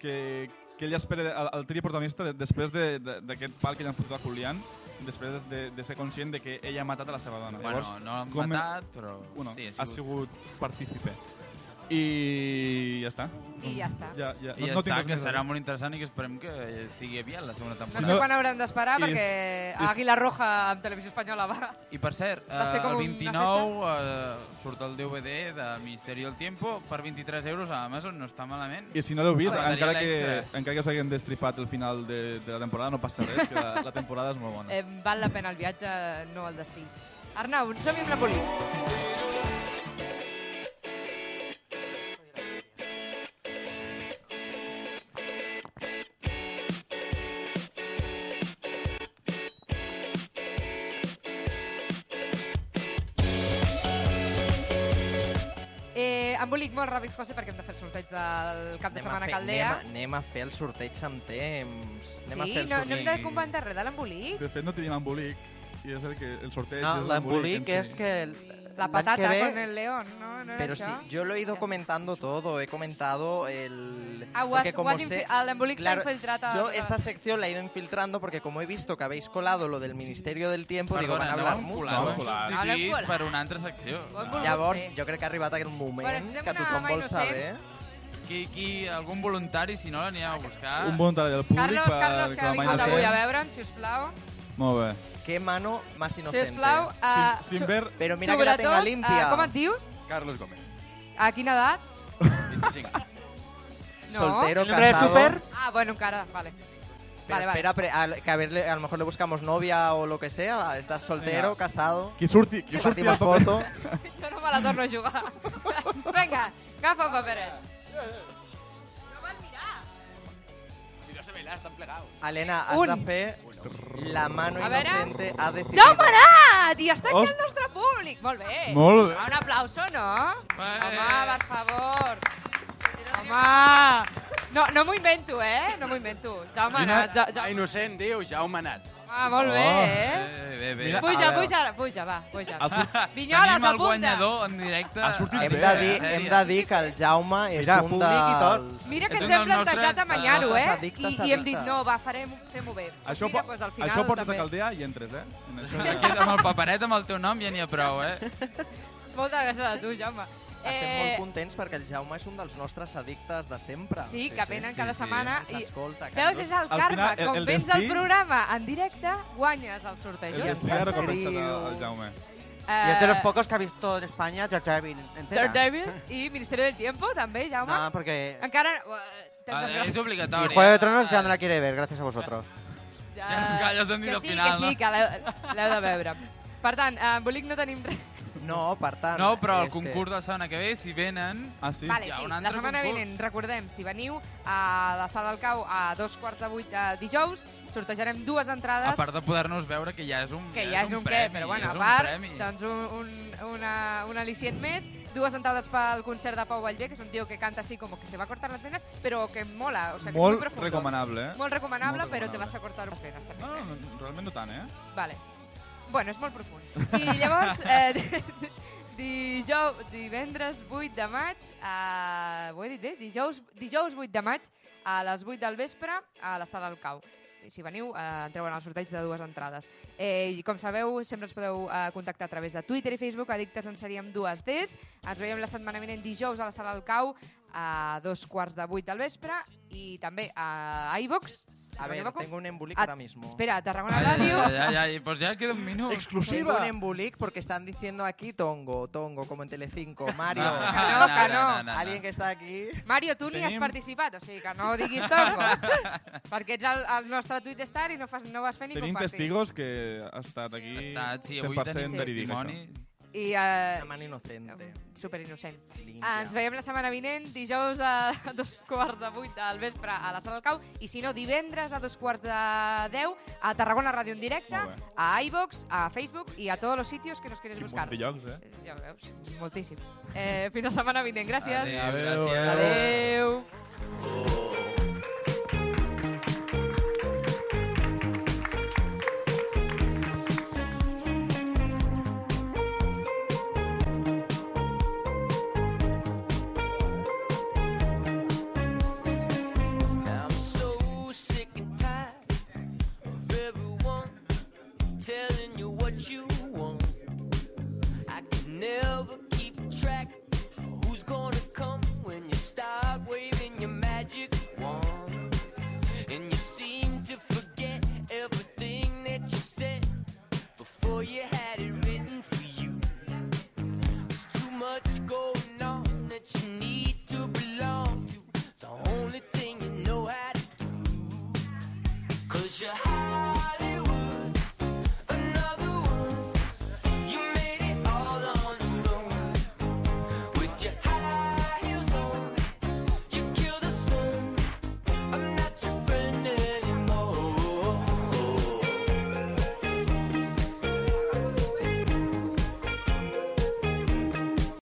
que, que ell espera el, el tria protagonista de, després de- de- d'aquest pal que li han fotut a Julián, després de, de ser conscient de que ella ha matat a la seva dona. Bueno, Llavors, no com- matat, però... Bueno, sí, ha sigut partícipe. I ja està. I ja està. Ja, ja. I ja no, no està, que serà molt interessant i que esperem que sigui aviat la segona No temporada. sé quan haurem d'esperar perquè és- Àguila Roja amb Televisió Espanyola va... I per cert, eh, el una 29 eh, surt el DVD de Misteri del Tiempo per 23 euros a Amazon, no està malament. I si no l'heu vist, encara que, extra. encara que us haguem destripat el final de, de la temporada, no passa res, que la, la temporada és molt bona. Eh, val la pena el viatge, no el destí. Arnau, som-hi amb l'embolic. Eh, molt ràpid, José, perquè hem de fer el sorteig del cap de Anem a setmana fer- Caldea. Anem, a- anem a fer el sorteig amb temps. Anem a Sí, fer el no, no sorteig. hem de comentar res de l'embolic. De fet, no tenim embolic, i és el, que, el sorteig No, és l'embolic és si. que... La patata que ve- con el león, ¿no? ¿No Pero sí, això? yo lo he ido comentando todo, he comentado el... Ah, ho porque como sé- s'ha Claro. Yo esta sección la he ido infiltrando porque como he visto que habéis colado lo del Ministerio del Tiempo, digo, van a no hablar hem mucho. No, hem colat. No, l'hem substituït colat. per una altra secció. Ho hem Llavors, jo crec que ha arribat aquell moment que tothom mà vol saber. Qui, qui, algun voluntari, si no, l'anirem a buscar. Un voluntari del públic Carlos, per Carlos, que ha vingut avui a veure'ns, si us plau. Molt bé. Qué mano más inocente. Si us plau, uh, Sin, sin ver... Pero mira que la tenga sobretot, limpia. eh, com et dius? Carlos Gómez. A quina edat? 25. No. Soltero, ¿El nombre de casado. Super? Ah, bueno, encara, vale. Pero vale, espera, pre- al- que a, ver, a lo mejor le buscamos novia o lo que sea. Estás soltero, Venga. casado. Qui surti, qui surti Compartimos paper. foto. *laughs* Jo no me la torno a jugar. *laughs* Vinga, agafa un paperet. No van mirar. Si no se ve nada, están plegados. Alena, has Un. de fer la mano A veure. inocente ha decidido. Jaume Nat! I està aquí Host- el nostre públic. Molt bé. Molt bé. Ah, Un aplauso, no? Eh. Home, per favor. Home. No, no m'ho invento, eh? No m'ho invento. Jaume Quina... Nat. Ja, ja. Ah, innocent, diu, Jaume Nat. Ah, molt bé, Oh. eh? Bé, bé, bé. Puja, puja, puja, va, puja. Ha, sort... *laughs* Vinyoles, Tenim el apunta. guanyador en directe. Ha sortit Hem bé, de, dir, eh? hem de dir que el Jaume és Mira, un públic i tot. dels... Mira que ens hem dels nostres- plantejat amanyar-ho, dels eh? nostres addictes, I, I hem dit, addictes. no, va, farem, fem-ho bé. Això, Mira, po doncs al final això portes també. a Caldea i entres, eh? En *laughs* això Aquí, amb el paperet amb el teu nom ja n'hi ha prou, eh? Moltes gràcies a tu, Jaume. Estem molt contents perquè el Jaume és un dels nostres addictes de sempre. Sí, que venen cada setmana Ens i... escolta, Veus, és el Al karma. final, el- Com el vens destí- del programa en directe, guanyes el sorteig. El destí ha recompensat al Jaume. Y es de los pocos que ha visto en España Daredevil entera. Daredevil i Ministerio del Tiempo, també, Jaume. No, porque Encara... eh, tens Ah, és gràcies. y obligatori. Juego de Tronos ya no la quiere ver, gracias a vosotros. Ja, ja us hem dit que al sí, final, que sí, no? que l'heu l'heu de veure. Per tant, a Embolic no tenim res. No, per tant... No, però el és que- concurs de la setmana que ve, si venen... Ah, sí? Vale, sí, un la setmana concurs. vinent, recordem, si veniu a la sala del Cau a dos quarts de vuit de dijous, sortejarem dues entrades A part de poder-nos veure que ja és un que ja és un, què, premi, però bueno, és a un part, premi. doncs un, un, una, un al·licient més, dues entrades pel concert de Pau Vallvé, que és un tio que canta así como que se va a cortar las venas, però que mola, o que Molt és muy profundo. recomanable, eh? Molt recomanable, Molt però te recomanable. vas a cortar las venas també. No, no, no, realment no tant, eh? Vale. Bueno, és molt profund. *laughs* I llavors, eh, *laughs* dijous, divendres 8 de maig, eh, ho he dit bé? Dijous, dijous 8 de maig, a les 8 del vespre, a la sala del Cau. I si veniu, eh, entreu en el sorteig de dues entrades. Eh, I com sabeu, sempre ens podeu eh, contactar a través de Twitter i Facebook, Addictes en seríem dues Ds. Ens veiem la setmana vinent dijous a la sala del Cau a dos quarts de vuit del vespre i també a iVox. A ver, tengo un embolic A- ahora mismo. Espera, a Tarragona Radio. ay, ay, ay, pues ya queda un minuto. Tengo un embolic porque están diciendo aquí Tongo, Tongo, como en Telecinco. Mario, No, no, que no. no, no. alguien que está aquí. Mario, tu ni has Tenim- participat, o sigui que no diguis tongo. *laughs* perquè ets el, el nostre tuit star i no, fas, no vas fer ni Tenim compartir. testigos que ha estat aquí sí, avui 100% tenim verídic, testimoni. això. I, uh, Una mano inocente. super innocent. Ens veiem la setmana vinent, dijous a *laughs* dos quarts de vuit del vespre a la sala del Cau, i si no, divendres a dos quarts de deu a Tarragona Ràdio en directe, a iVox, a Facebook i a tots los sitios que nos quieres Quin buscar. de llocs, eh? Ja ho veus, moltíssims. Eh, fins la setmana vinent, gràcies. Adéu, gràcies. Adéu. I'm